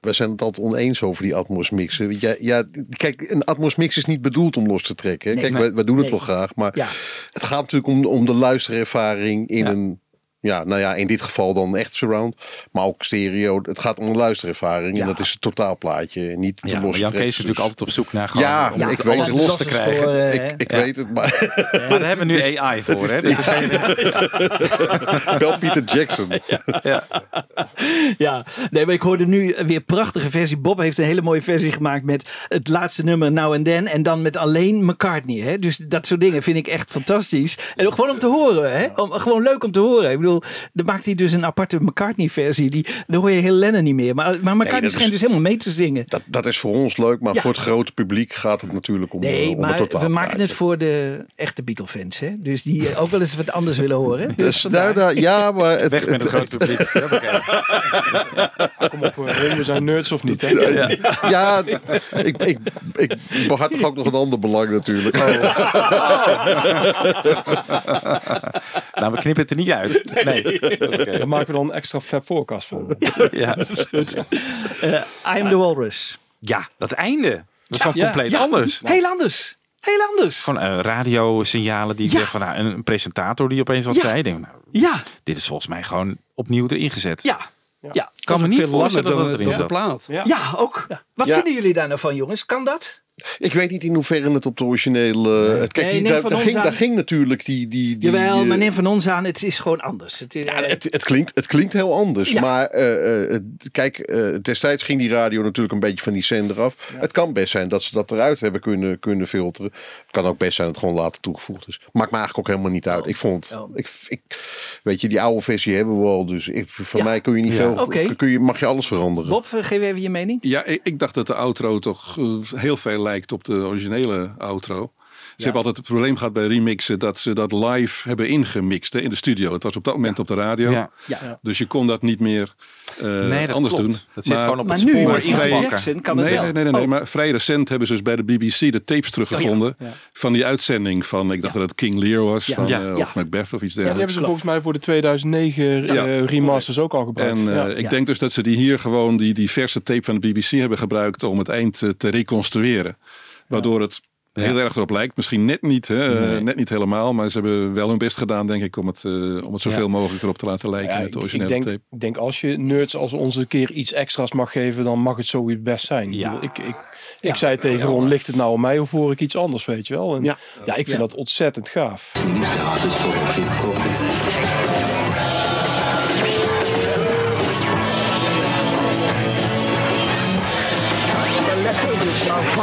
Speaker 10: Wij zijn het altijd oneens over die Atmos mixen. Ja, ja, kijk, een Atmos mix is niet bedoeld om los te trekken.
Speaker 2: Nee,
Speaker 10: kijk,
Speaker 2: nee.
Speaker 10: wij, wij doen het
Speaker 2: Nee.
Speaker 10: wel graag. Maar
Speaker 2: Ja.
Speaker 10: het gaat natuurlijk om, om de luisterervaring in
Speaker 1: Ja.
Speaker 10: een... Ja, nou ja, in dit geval dan echt surround. Maar ook stereo. Het gaat om een luisterervaring.
Speaker 2: Ja.
Speaker 10: En dat is het totaalplaatje. Niet de
Speaker 1: Ja, maar
Speaker 10: losse
Speaker 1: Jan Kees is natuurlijk
Speaker 10: Dus-
Speaker 1: altijd op zoek naar gewoon
Speaker 10: Ja,
Speaker 1: om
Speaker 10: ik weet
Speaker 1: alles
Speaker 10: het.
Speaker 1: los te krijgen.
Speaker 10: Ik, ik
Speaker 1: Ja.
Speaker 10: weet het, maar
Speaker 1: Maar daar hebben we nu
Speaker 10: is-
Speaker 1: AI voor, hè? Dus
Speaker 10: bel Peter Jackson.
Speaker 2: Ja, nee, maar ik hoorde nu weer een prachtige versie. Bob heeft een hele mooie versie gemaakt met het laatste nummer Now and Then. En dan met alleen McCartney. Hè? Dus dat soort dingen vind ik echt fantastisch. En ook gewoon om te horen. Hè? Om, gewoon leuk om te horen. Ik bedoel, dan maakt hij dus een aparte McCartney versie. Die, dan hoor je heel Lennon niet meer. Maar, maar McCartney schijnt
Speaker 10: is-
Speaker 2: dus helemaal mee te zingen.
Speaker 10: Dat, dat is voor ons leuk, maar
Speaker 2: Ja.
Speaker 10: voor het grote publiek gaat het natuurlijk om, eh,
Speaker 2: Nee,
Speaker 10: om het
Speaker 2: maar we maken het voor de echte Beatle-fans. Hè? Dus die eh, ook wel eens wat anders willen horen. Dus
Speaker 10: Dus, nou, nou, ja, maar het,
Speaker 1: Weg met het grote publiek.
Speaker 5: Kom op, we zijn nerds of niet. Hè?
Speaker 10: ja, ja, ik, ik, ik behartig ook nog een ander belang natuurlijk.
Speaker 1: Nou, we knippen het er niet uit. Nee. Oké.
Speaker 5: Daar maken we dan een extra Fab Forecast van.
Speaker 1: Ja.
Speaker 2: Eh, I am the Walrus.
Speaker 1: ja, dat einde. Dat is gewoon
Speaker 9: Ja.
Speaker 1: compleet
Speaker 2: Ja,
Speaker 1: anders.
Speaker 2: Heel anders. Heel anders.
Speaker 1: Gewoon eh, radiosignalen die ik
Speaker 2: Ja.
Speaker 1: zeg van nou, een, presentator die opeens wat
Speaker 2: Ja.
Speaker 1: zei. Denk, nou,
Speaker 2: Ja,
Speaker 1: dit is volgens mij gewoon opnieuw erin gezet.
Speaker 2: ja. Ja,
Speaker 1: Ik kan me niet
Speaker 9: veel langer
Speaker 1: voorstellen dat
Speaker 9: dan,
Speaker 1: het erin
Speaker 9: dan de
Speaker 1: zat.
Speaker 9: plaat.
Speaker 2: ja ook. Wat
Speaker 10: Ja.
Speaker 2: vinden jullie daar nou van, jongens? Kan dat?
Speaker 10: Ik weet niet in hoeverre het op de originele... het kijk,
Speaker 2: Nee,
Speaker 10: die-
Speaker 2: neem
Speaker 10: daar, ging,
Speaker 2: aan.
Speaker 10: daar ging natuurlijk die... die, die
Speaker 2: Jawel,
Speaker 10: eh,
Speaker 2: maar neem van ons aan, het is gewoon anders. Het, is-
Speaker 10: Ja, het, het, klinkt, het klinkt heel anders.
Speaker 2: Ja.
Speaker 10: Maar eh, eh, kijk, eh, destijds ging die radio natuurlijk een beetje van die zender af. Het kan best zijn dat ze dat eruit hebben kunnen, kunnen filteren. Het kan ook best zijn dat het gewoon later toegevoegd is. Maakt me eigenlijk ook helemaal niet uit. Ik vond,
Speaker 2: Oh.
Speaker 10: ik, ik, weet je, die oude versie hebben we al. Dus ik, van
Speaker 2: Ja.
Speaker 10: mij kun je niet
Speaker 1: Ja.
Speaker 10: veel,
Speaker 2: Oké.
Speaker 10: kun je, mag je alles veranderen.
Speaker 2: Bob, eh, geef even je mening.
Speaker 8: Ja, ik, ik dacht dat de outro toch eh, heel veel lijkt op de originele outro. Ze hebben altijd het probleem gehad bij remixen dat ze dat live hebben ingemixt hè, in de studio. Het was op dat moment op de radio.
Speaker 1: Ja.
Speaker 2: Ja.
Speaker 8: Dus je kon dat niet meer eh,
Speaker 1: Nee, dat
Speaker 8: anders
Speaker 1: klopt.
Speaker 8: doen.
Speaker 1: Dat zit gewoon op
Speaker 2: Maar
Speaker 1: het
Speaker 2: nu,
Speaker 1: spoor
Speaker 2: Michael
Speaker 1: ingebakken.
Speaker 2: Jackson, kan het
Speaker 8: nee,
Speaker 2: wel.
Speaker 8: nee, nee, nee, nee,
Speaker 2: Oh.
Speaker 8: maar vrij recent hebben ze dus bij de BBC de tapes teruggevonden
Speaker 2: Ja, ja.
Speaker 8: van die uitzending van, ik dacht dat het King Lear was,
Speaker 2: Ja.
Speaker 8: van,
Speaker 1: Ja.
Speaker 8: eh,
Speaker 2: Ja.
Speaker 8: of Macbeth of iets
Speaker 5: Ja, die hebben
Speaker 8: dergelijks.
Speaker 5: ze volgens mij voor de 2009
Speaker 8: Ja.
Speaker 5: eh, remasters ook al gebruikt.
Speaker 8: En
Speaker 5: ja.
Speaker 8: ik
Speaker 2: Ja.
Speaker 8: denk dus dat ze die hier gewoon, die, die verse tape van de BBC hebben gebruikt om het eind te reconstrueren. Waardoor het heel erg erop lijkt. Misschien net niet, hè, eh,
Speaker 1: Nee.
Speaker 8: net niet helemaal. Maar ze hebben wel hun best gedaan, denk ik, om het, eh, om het zoveel
Speaker 1: Ja.
Speaker 8: mogelijk erop te laten lijken
Speaker 5: Ja,
Speaker 8: met de originele
Speaker 5: ik denk,
Speaker 8: tape.
Speaker 5: ik denk als je nerds als ons een keer iets extra's mag geven, dan mag het zoiets best zijn.
Speaker 1: Ja.
Speaker 5: Ik, ik, ik, ik zei tegen Ron, ligt het nou aan mij of hoor ik iets anders, weet je wel? En ja.
Speaker 10: Ja.
Speaker 5: ik vind dat ontzettend gaaf.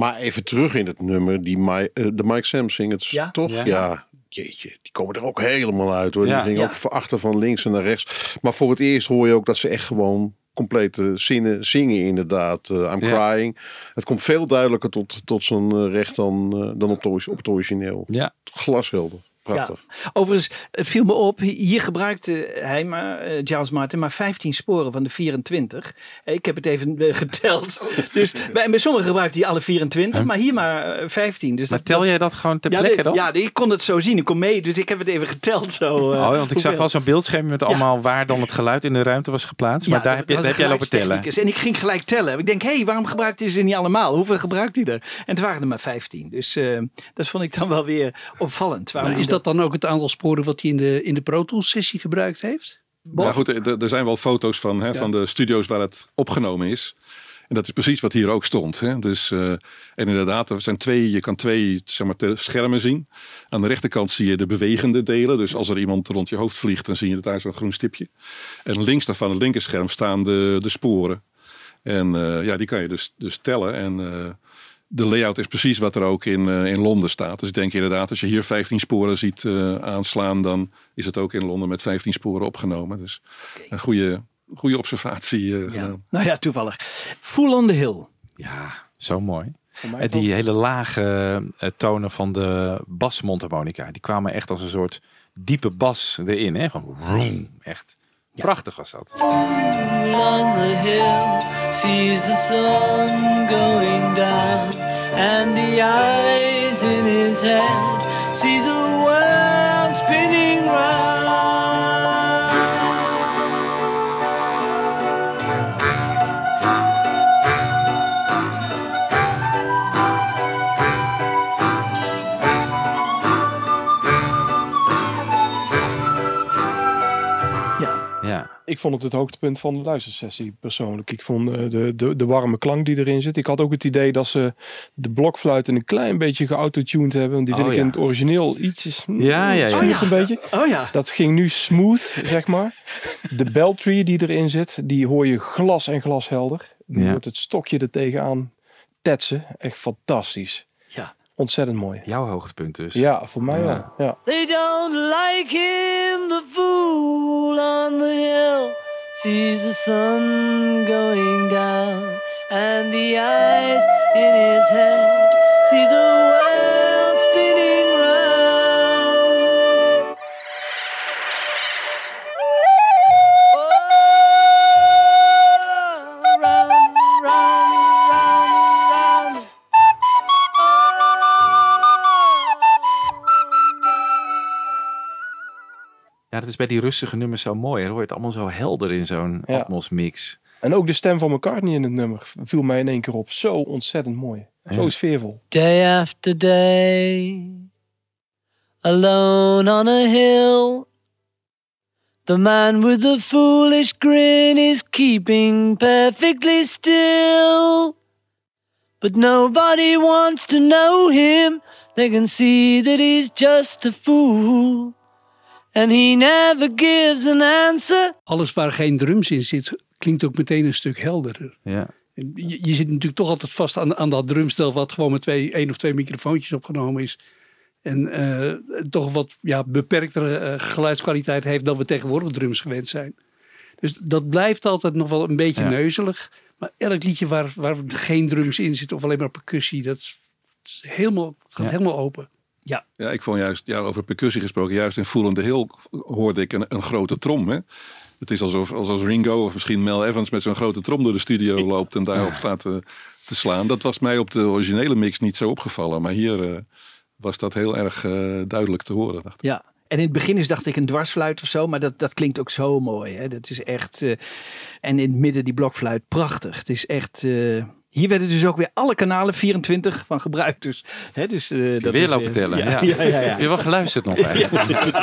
Speaker 10: Maar even terug in het nummer, die eh, de Mike Sam singers,
Speaker 2: Ja?
Speaker 10: toch?
Speaker 1: Ja.
Speaker 10: Ja. Jeetje, die komen er ook helemaal uit hoor.
Speaker 1: Ja.
Speaker 10: Die gingen
Speaker 2: Ja.
Speaker 10: ook van achter van links en naar rechts. Maar voor het eerst hoor je ook dat ze echt gewoon complete zinnen zingen inderdaad. Eh, I'm
Speaker 1: Ja.
Speaker 10: crying. Het komt veel duidelijker tot, tot zijn eh, recht dan, dan op, het op het origineel.
Speaker 1: Ja.
Speaker 10: Glashelder. Prachtig.
Speaker 2: Overigens, het viel me op, hier gebruikte hij maar, eh, Charles Martin, maar 15 sporen van de 24. Eh, Ik heb het even eh, geteld. Dus bij, bij sommigen gebruikte hij alle 24, maar hier maar eh, 15. Dus
Speaker 1: Maar
Speaker 2: dat-
Speaker 1: tel
Speaker 2: dat-
Speaker 1: jij dat gewoon ter
Speaker 2: ja,
Speaker 1: plekke dan?
Speaker 2: Ja, ik kon het zo zien. Ik kon mee, dus ik heb het even geteld. Zo, eh,
Speaker 1: Oh, want ik zag wel zo'n beeldscherm met allemaal waar dan het geluid in de ruimte was geplaatst. maar
Speaker 2: Ja,
Speaker 1: daar heb, je,
Speaker 2: dat
Speaker 1: daar heb jij lopen tellen.
Speaker 2: En ik ging gelijk tellen. Ik denk, hé, hey, waarom gebruikt hij ze niet allemaal? Hoeveel gebruikt hij er? En het waren er maar 15. Dus eh, dat vond ik dan wel weer opvallend. Waarom
Speaker 9: is
Speaker 2: hij
Speaker 9: dat dan ook het aantal sporen wat hij in de, in de Pro Tools sessie gebruikt heeft?
Speaker 8: Nou goed, er, er zijn wel foto's van, hè, van de studio's waar het opgenomen is. En dat is precies wat hier ook stond. Hè. Dus, eh, en inderdaad, er zijn twee, je kan twee zeg maar, schermen zien. Aan de rechterkant zie je de bewegende delen. Dus als er iemand rond je hoofd vliegt, dan zie je daar zo'n groen stipje. En links daarvan, het linkerscherm, staan de, de sporen. En eh, ja, die kan je dus, dus tellen. En eh, de layout is precies wat er ook in, eh, in Londen staat. Dus ik denk inderdaad, als je hier 15 sporen ziet eh, aanslaan, dan is het ook in Londen met 15 sporen opgenomen. Dus een goede, goede observatie. eh,
Speaker 2: Ja.
Speaker 8: gedaan.
Speaker 2: Nou ja, toevallig. Full on the Hill.
Speaker 1: Ja, zo mooi. die hele lage tonen van de basmondharmonica, die kwamen echt als een soort diepe bas erin. Hè? Van vroom, echt prachtig was dat.
Speaker 11: on the hill sees the sun going down, and the eyes in his head see the world
Speaker 5: Ik vond het het hoogtepunt van de luistersessie persoonlijk. Ik vond eh, de, de, de warme klank die erin zit. Ik had ook het idee dat ze de blokfluiten een klein beetje geautotuned hebben. Want die vind
Speaker 1: Oh,
Speaker 5: ik in
Speaker 1: ja.
Speaker 5: het origineel ietsjes...
Speaker 1: Ja, ja, ja.
Speaker 5: schuurt een beetje.
Speaker 2: Oh ja.
Speaker 5: Dat ging nu smooth, zeg maar. De beltree die erin zit, die hoor je glas en glashelder. Je
Speaker 1: Ja.
Speaker 5: hoort het stokje er tegenaan tetsen. Echt fantastisch.
Speaker 2: Ja.
Speaker 5: Ontzettend mooi.
Speaker 1: Jouw hoogtepunt dus.
Speaker 5: Ja, voor mij
Speaker 1: Ja.
Speaker 5: wel. Ja.
Speaker 11: They don't like him, the fool on the hill sees the sun going down, and the eyes in his head see the
Speaker 1: dat is bij die rustige nummers zo mooi. Dan hoor je het allemaal zo helder in zo'n
Speaker 5: Ja.
Speaker 1: Atmos mix.
Speaker 5: En ook de stem van McCartney in het nummer viel mij in één keer op. Zo ontzettend mooi. Zo sfeervol.
Speaker 11: Day after day, alone on a hill. The man with the foolish grin is keeping perfectly still. But nobody wants to know him. They can see that he's just a fool. And he never gives an answer.
Speaker 9: Alles waar geen drums in zit, klinkt ook meteen een stuk helderder.
Speaker 1: Ja.
Speaker 9: Je, je zit natuurlijk toch altijd vast aan, aan dat drumstel wat gewoon met twee, één of twee microfoontjes opgenomen is. En eh, toch wat ja, beperktere eh, geluidskwaliteit heeft dan we tegenwoordig drums gewend zijn. Dus dat blijft altijd nog wel een beetje
Speaker 1: Ja.
Speaker 9: neuzelig. Maar elk liedje waar, waar geen drums in zit of alleen maar percussie, dat is helemaal, gaat
Speaker 1: Ja.
Speaker 9: helemaal open.
Speaker 2: Ja.
Speaker 8: Ja, ik vond juist, ja, over percussie gesproken, juist in Voelende Hill hoorde ik een, een grote trom. Hè? Het is alsof, alsof Ringo of misschien Mel Evans met zo'n grote trom door de studio loopt en daarop staat te, te slaan. Dat was mij op de originele mix niet zo opgevallen, maar hier eh, was dat heel erg eh, duidelijk te horen. Dacht ik.
Speaker 2: Ja. En in het begin is dacht ik een dwarsfluit of zo, maar dat, dat klinkt ook zo mooi. Hè? Dat is echt. eh, en in het midden die blokfluit, prachtig. Het is echt. Hier werden dus ook weer alle kanalen 24 van gebruikt. Dus, hè, dus, eh, dat
Speaker 1: weer
Speaker 2: is,
Speaker 1: lopen
Speaker 2: eh,
Speaker 1: tellen.
Speaker 2: Ja,
Speaker 1: Ja.
Speaker 2: ja, ja, ja.
Speaker 1: Heb je wel geluisterd nog eigenlijk?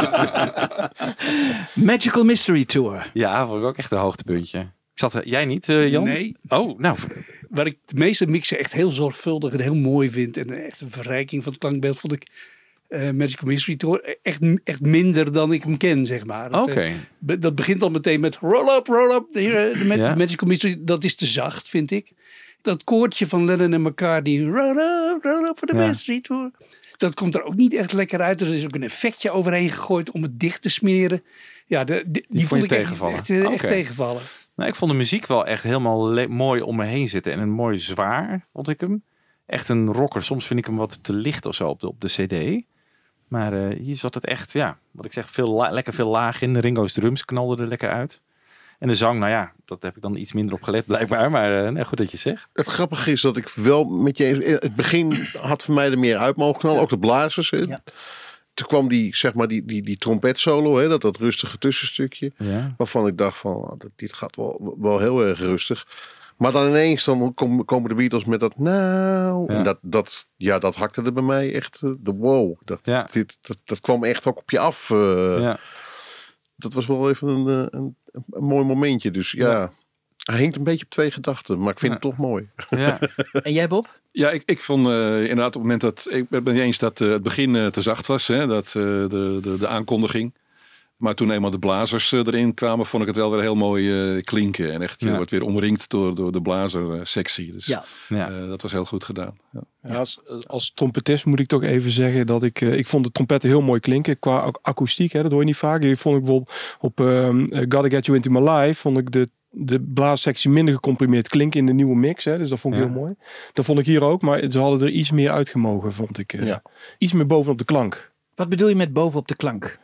Speaker 2: Magical Mystery Tour.
Speaker 1: Ja, vond ik ook echt een hoogtepuntje. Ik zat er, jij niet, eh, Jan?
Speaker 9: Nee.
Speaker 1: Oh, nou.
Speaker 9: Waar ik de meeste mixen echt heel zorgvuldig en heel mooi vind. En echt een verrijking van het klankbeeld vond ik eh, Magical Mystery Tour echt, echt minder dan ik hem ken, zeg maar. Be- dat begint al meteen met roll up, roll up. De, de. Magical Mystery, dat is te zacht, vind ik. Dat koortje van Lennon en McCartney, roll up, roll up for the
Speaker 1: Ja.
Speaker 9: Mystery Tour. Dat komt er ook niet echt lekker uit. Er is ook een effectje overheen gegooid om het dicht te smeren. Ja, de, die, die,
Speaker 1: vond
Speaker 9: ik echt,
Speaker 1: tegenvallen?
Speaker 9: echt, eh, echt
Speaker 1: Oké.
Speaker 9: tegenvallen.
Speaker 1: Nou, ik vond de muziek wel echt helemaal le- mooi om me heen zitten. En een mooi zwaar, vond ik hem. Echt een rocker. Soms vind ik hem wat te licht of zo op de, op de cd. Maar eh, hier zat het echt, ja, wat ik zeg, veel lekker veel laag in. De Ringo's drums knalden er lekker uit. En de zang, nou ja, dat heb ik dan iets minder op gelet blijkbaar. Maar eh, nee, goed dat je zegt.
Speaker 10: Het grappige is dat ik wel met je eens... eh, Het begin had voor mij er meer uit mogen knallen. Ook de blazers. Hè. Toen kwam die, zeg maar, die, die, die trompetsolo. Hè, dat, dat rustige tussenstukje.
Speaker 1: Ja.
Speaker 10: Waarvan ik dacht van, ah, dit gaat wel, wel heel erg rustig. Maar dan ineens dan kom- komen de Beatles met dat nou.
Speaker 1: Ja.
Speaker 10: En dat, dat, ja, dat hakte er bij mij echt eh, de wow. Dat, dit, dat, dat kwam echt ook op je af. eh.
Speaker 1: Ja.
Speaker 10: Dat was wel even een, eh, een, een mooi momentje. Dus ja, hij hinkt een beetje op twee gedachten. Maar ik vind het toch mooi.
Speaker 1: Ja.
Speaker 2: En jij Bob?
Speaker 8: Ja, ik, ik vond eh, inderdaad op het moment dat... Ik ben het niet eens dat eh, het begin te zacht was, hè, dat, eh, de, de, de aankondiging. Maar toen eenmaal de blazers eh, erin kwamen, vond ik het wel weer heel mooi eh, klinken. En echt, je
Speaker 1: Ja.
Speaker 8: wordt weer omringd door, door de blazersectie. Dus
Speaker 2: Ja.
Speaker 1: Ja.
Speaker 8: eh, dat was heel goed gedaan. Ja.
Speaker 5: Ja, als, als trompetist moet ik toch even zeggen dat ik, eh, ik vond de trompetten heel mooi klinken qua ac- akoestiek. Hè, dat hoor je niet vaak. Hier vond ik bijvoorbeeld op ehm, eh, Gotta Get You Into My Life, vond ik de, de blaassectie minder gecomprimeerd klinken in de nieuwe mix. Hè, dus dat vond ik
Speaker 1: Ja.
Speaker 5: heel mooi. Dat vond ik hier ook, maar ze hadden er iets meer uitgemogen, vond ik. eh.
Speaker 10: Ja.
Speaker 5: Iets meer bovenop de klank.
Speaker 2: Wat bedoel je met bovenop de klank?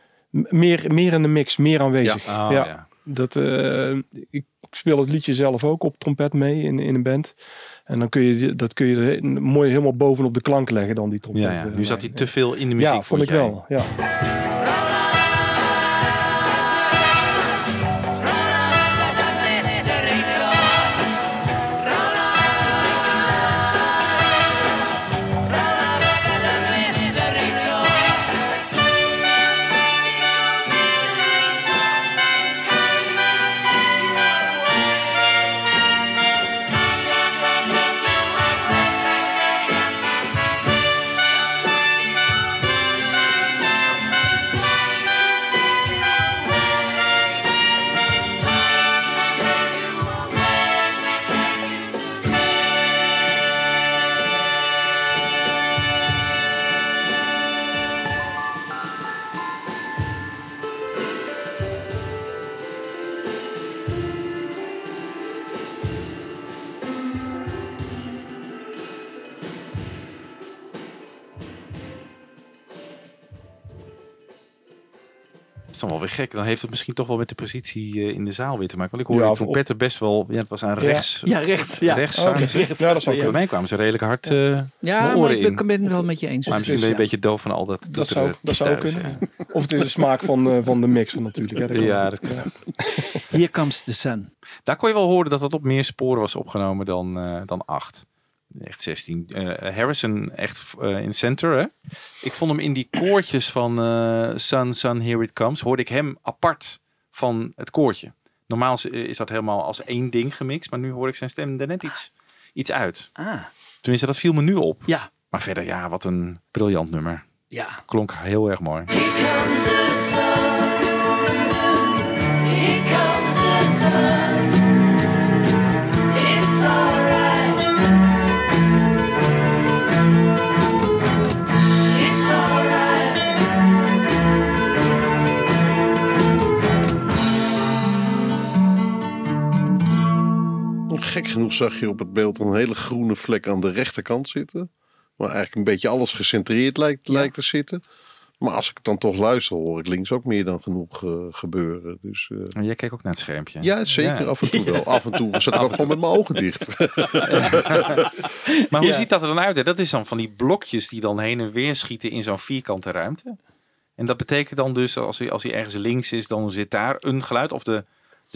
Speaker 5: Meer, meer in de mix, meer aanwezig.
Speaker 1: Ja. Oh, ja.
Speaker 5: Dat, eh, ik speel het liedje zelf ook op trompet mee in, in een band. En dan kun je dat kun je mooi helemaal bovenop de klank leggen dan die trompet.
Speaker 1: Ja, ja.
Speaker 5: eh,
Speaker 1: Nu zat hij te veel in de muziek.
Speaker 5: Ja, vond ik
Speaker 1: jij?
Speaker 5: wel. Ja.
Speaker 1: Gek. Dan heeft het misschien toch wel met de positie eh, in de zaal weer te maken. Want ik hoorde
Speaker 5: Ja,
Speaker 1: de
Speaker 5: voor-
Speaker 1: trompetten best wel... Ja, het was aan rechts.
Speaker 2: Ja, rechts. Ja.
Speaker 1: Rechts
Speaker 5: Oh,
Speaker 1: staan.
Speaker 5: rechts.
Speaker 2: rechts.
Speaker 5: Ja, dat.
Speaker 1: Bij mij kwamen ze redelijk hard eh
Speaker 2: Ja,
Speaker 1: mijn
Speaker 2: maar
Speaker 1: oren
Speaker 2: ik ben, het wel met je eens.
Speaker 1: Maar misschien ben je een
Speaker 2: Dus,
Speaker 1: beetje doof van al dat
Speaker 5: Dat
Speaker 1: toeteren
Speaker 5: zou, dat zou kunnen.
Speaker 1: ja.
Speaker 5: Of het is de smaak van, eh, van de mixer natuurlijk. Hè. Dat kan
Speaker 1: Ja, dat kan.
Speaker 2: Here comes the sun.
Speaker 1: Daar kon je wel horen dat dat op meer sporen was opgenomen dan, eh, dan acht. Echt 16. Eh, Harrison echt eh, in center. Hè? Ik vond hem in die koortjes van eh, Sun, Sun, Here It Comes. Hoorde ik hem apart van het koortje. Normaal is, is dat helemaal als één ding gemixt. Maar nu hoor ik zijn stem er net iets, iets uit.
Speaker 2: Ah,
Speaker 1: Tenminste, dat viel me nu op.
Speaker 2: ja.
Speaker 1: Maar verder, ja, wat een briljant nummer.
Speaker 2: Ja.
Speaker 1: Klonk heel erg mooi.
Speaker 10: Gek genoeg zag je op het beeld een hele groene vlek aan de rechterkant zitten. Waar eigenlijk een beetje alles gecentreerd lijkt, lijkt te zitten. Maar als ik dan toch luister, hoor ik links ook meer dan genoeg eh, gebeuren. Dus,
Speaker 1: Maar jij keek ook naar het schermpje.
Speaker 10: ja, zeker.
Speaker 1: Ja.
Speaker 10: Af en toe wel. Af en toe zat ik ook gewoon met mijn ogen dicht.
Speaker 1: Maar hoe ziet dat er dan uit? Hè? Dat is dan van die blokjes die dan heen en weer schieten in zo'n vierkante ruimte. En dat betekent dan dus, als hij, als hij ergens links is, dan zit daar een geluid. Of de,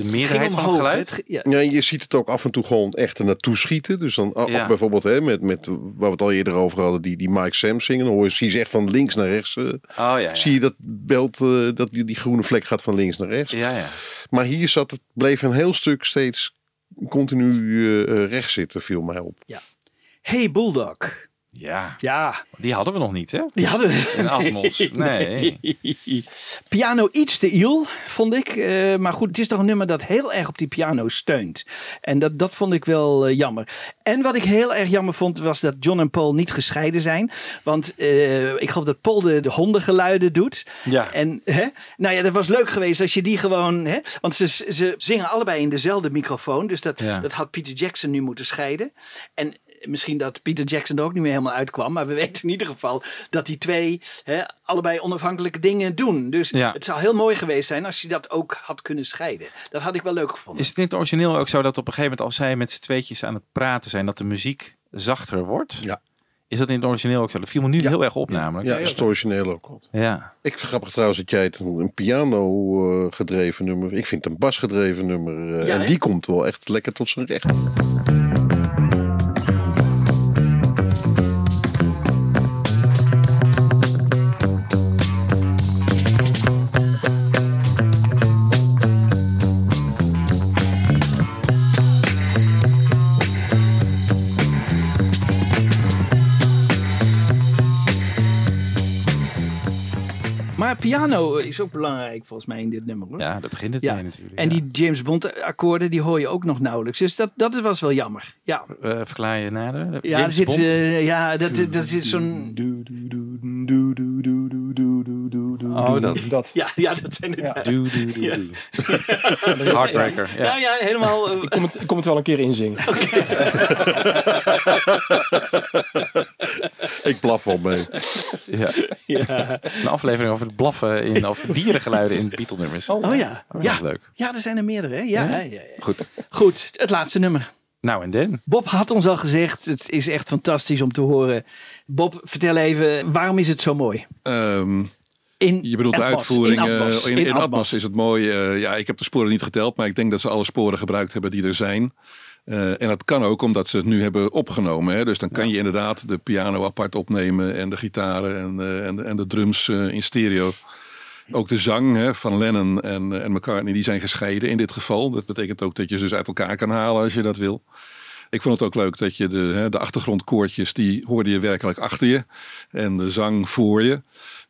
Speaker 1: de meerderheid van het geluid.
Speaker 2: Het ja.
Speaker 10: Ja, je ziet het ook af en toe gewoon echt er naartoe schieten. Dus dan ook
Speaker 1: Ja.
Speaker 10: bijvoorbeeld hè, met, met waar we het al eerder over hadden, die, die Mike Sam zingen. Dan hoor je, zie je ze echt van links naar rechts. eh,
Speaker 1: Oh ja, ja.
Speaker 10: Zie je dat beeld, eh, dat die, die groene vlek gaat van links naar rechts.
Speaker 1: Ja, ja.
Speaker 10: Maar hier zat het, bleef een heel stuk steeds continu eh, eh, rechts zitten, viel mij op.
Speaker 2: Hey Bulldog.
Speaker 1: Ja,
Speaker 2: Ja,
Speaker 1: die hadden we nog niet, hè?
Speaker 2: die hadden we.
Speaker 1: In Atmos. Nee.
Speaker 2: Piano iets te iel, vond ik. Eh, maar goed, het is toch een nummer dat heel erg op die piano steunt. En dat, dat vond ik wel eh, jammer. En wat ik heel erg jammer vond, was dat John en Paul niet gescheiden zijn. Want eh, ik geloof dat Paul de, de hondengeluiden doet.
Speaker 1: Ja.
Speaker 2: En hè, nou ja, dat was leuk geweest als je die gewoon. Hè, want ze, ze zingen allebei in dezelfde microfoon. Dus dat,
Speaker 1: Ja.
Speaker 2: dat had Peter Jackson nu moeten scheiden. En misschien dat Peter Jackson er ook niet meer helemaal uitkwam. Maar we weten in ieder geval dat die twee hè, allebei onafhankelijke dingen doen. Dus
Speaker 1: Ja.
Speaker 2: het zou heel mooi geweest zijn als je dat ook had kunnen scheiden. Dat had ik wel leuk gevonden.
Speaker 1: Is het in het origineel ook zo dat op een gegeven moment, als zij met z'n tweetjes aan het praten zijn, dat de muziek zachter wordt?
Speaker 10: Ja.
Speaker 1: Is dat in het origineel ook zo? Dat viel me nu heel erg op namelijk.
Speaker 10: Ja, is het origineel ook.
Speaker 1: Ja.
Speaker 10: Ik vind grappig trouwens dat jij het een, een piano eh, gedreven nummer. Ik vind het een bas gedreven nummer. eh,
Speaker 2: Ja,
Speaker 10: en die komt wel echt lekker tot zijn recht.
Speaker 2: Piano is ook belangrijk volgens mij in dit nummer. Hoor.
Speaker 1: ja, daar begint het
Speaker 2: Ja.
Speaker 1: mee natuurlijk.
Speaker 2: En
Speaker 1: ja.
Speaker 2: die James Bond akkoorden die hoor je ook nog nauwelijks. Dus dat, dat was wel jammer. Ja,
Speaker 1: Eh, verklaar je nader?
Speaker 2: ja, er
Speaker 1: James
Speaker 2: zit,
Speaker 1: Bond?
Speaker 2: eh, ja dat, dat zit zo'n...
Speaker 1: Oh, dat.
Speaker 5: Dat.
Speaker 2: Ja, ja, dat zijn de... Ja,
Speaker 1: Doe, doe, doe, doe. Heartbreaker. Ja.
Speaker 2: ja, ja, helemaal... eh,
Speaker 5: Ik kom, het, ik kom het wel een keer inzingen.
Speaker 10: Ik blaf wel mee.
Speaker 1: Ja.
Speaker 2: ja.
Speaker 1: Een aflevering over het blaffen in, over dierengeluiden in Beatle-nummers.
Speaker 2: Oh ja,
Speaker 1: Oh,
Speaker 2: ja.
Speaker 1: dat is leuk.
Speaker 2: Ja, er zijn er meerdere. Hè? Ja, ja, ja.
Speaker 1: Goed.
Speaker 2: Goed, het laatste nummer.
Speaker 1: Nou, en dan?
Speaker 2: Bob had ons al gezegd, het is echt fantastisch om te horen. Bob, vertel even, waarom is het zo mooi?
Speaker 8: Ehm,
Speaker 2: In
Speaker 8: je bedoelt de uitvoering.
Speaker 2: in
Speaker 8: eh,
Speaker 2: Atmos,
Speaker 8: in,
Speaker 2: in
Speaker 8: in
Speaker 2: Atmos.
Speaker 8: Atmos is het mooi. eh, ja, ik heb de sporen niet geteld, maar ik denk dat ze alle sporen gebruikt hebben die er zijn. Eh, en dat kan ook omdat ze het nu hebben opgenomen. Hè? Dus dan kan je inderdaad de piano apart opnemen en de gitaren en, en, de, en de drums in stereo. Ook de zang hè, van Lennon en, en McCartney die zijn gescheiden in dit geval. Dat betekent ook dat je ze dus uit elkaar kan halen als je dat wil. Ik vond het ook leuk dat je de, hè, de achtergrondkoortjes, die hoorde je werkelijk achter je. En de zang voor je.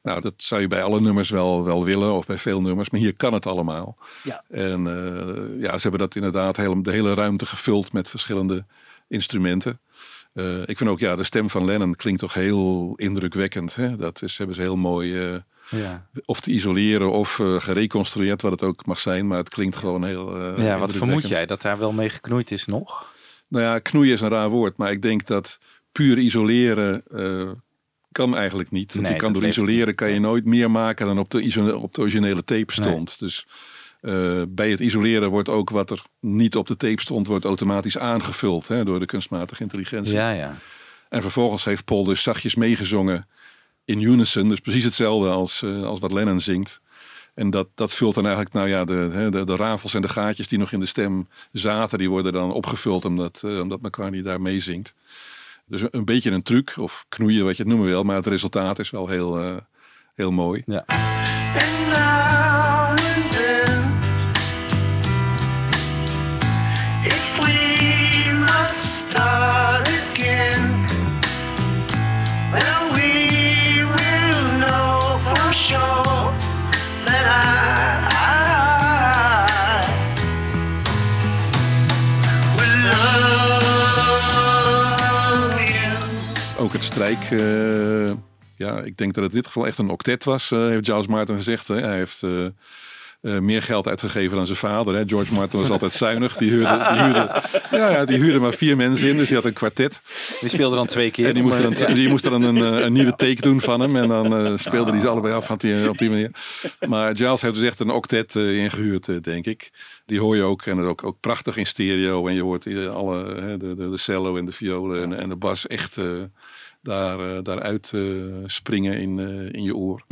Speaker 8: Nou, dat zou je bij alle nummers wel, wel willen, of bij veel nummers. Maar hier kan het allemaal.
Speaker 2: Ja.
Speaker 8: En eh, ja, ze hebben dat inderdaad heel, de hele ruimte gevuld met verschillende instrumenten. Eh, ik vind ook, ja, de stem van Lennon klinkt toch heel indrukwekkend. Hè? Dat is, hebben ze heel mooi, eh,
Speaker 1: Ja.
Speaker 8: of te isoleren of gereconstrueerd, wat het ook mag zijn. Maar het klinkt gewoon heel
Speaker 1: ja, wat vermoed jij? Dat daar wel mee geknoeid is nog?
Speaker 8: Nou ja, knoeien is een raar woord, maar ik denk dat puur isoleren kan eigenlijk niet. Want
Speaker 1: Nee,
Speaker 8: je kan door isoleren kan je nooit meer maken dan op de, op de originele tape stond. Dus eh, bij het isoleren wordt ook wat er niet op de tape stond, wordt automatisch aangevuld hè, door de kunstmatige intelligentie.
Speaker 1: Ja, ja.
Speaker 8: En vervolgens heeft Paul dus zachtjes meegezongen in unison. Dus precies hetzelfde als, eh, als wat Lennon zingt. En dat, dat vult dan eigenlijk, nou ja, de, de, de rafels en de gaatjes die nog in de stem zaten, die worden dan opgevuld omdat, eh, omdat McCartney daar meezingt. Dus een, een beetje een truc, of knoeien wat je het noemen wil, maar het resultaat is wel heel, eh, heel mooi.
Speaker 1: Ja.
Speaker 8: Ook het strijk. eh, ja, ik denk dat het in dit geval echt een octet was, eh, heeft Giles Martin gezegd. Hè. Hij heeft eh, meer geld uitgegeven dan zijn vader. Hè. George Martin was altijd zuinig. Die huurde, die, huurde, ja, die huurde maar vier mensen in, dus die had een kwartet.
Speaker 1: Die speelde dan twee keer.
Speaker 8: En die moest, dan, die moest dan een, een nieuwe take doen van hem. En dan eh speelden die ze allebei af op die, op die manier. Maar Giles heeft dus echt een octet eh, ingehuurd, eh, denk ik. Die hoor je ook. En ook, ook prachtig in stereo. En je hoort alle, hè, de, de, de cello en de violen en, en de bas echt daar, eh, daaruit eh, springen in, eh, in je oor.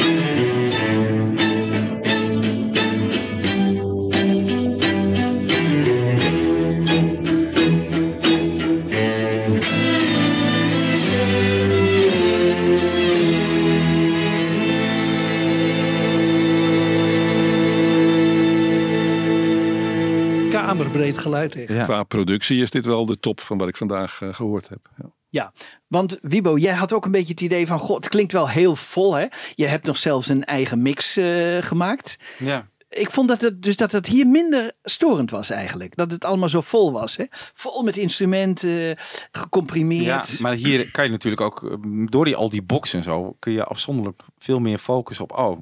Speaker 9: Kamerbreed geluid heeft.
Speaker 8: Qua productie is dit wel de top van wat ik vandaag eh, gehoord heb. Ja.
Speaker 2: Ja, want Wibo, jij had ook een beetje het idee van, god, het klinkt wel heel vol hè. Je hebt nog zelfs een eigen mix eh, gemaakt.
Speaker 1: Ja.
Speaker 2: Ik vond dat het, dus dat het hier minder storend was eigenlijk. Dat het allemaal zo vol was. Hè? Vol met instrumenten, gecomprimeerd.
Speaker 1: Ja, maar hier kan je natuurlijk ook, eh, door die, al die boxen en zo, kun je afzonderlijk veel meer focussen op, oh,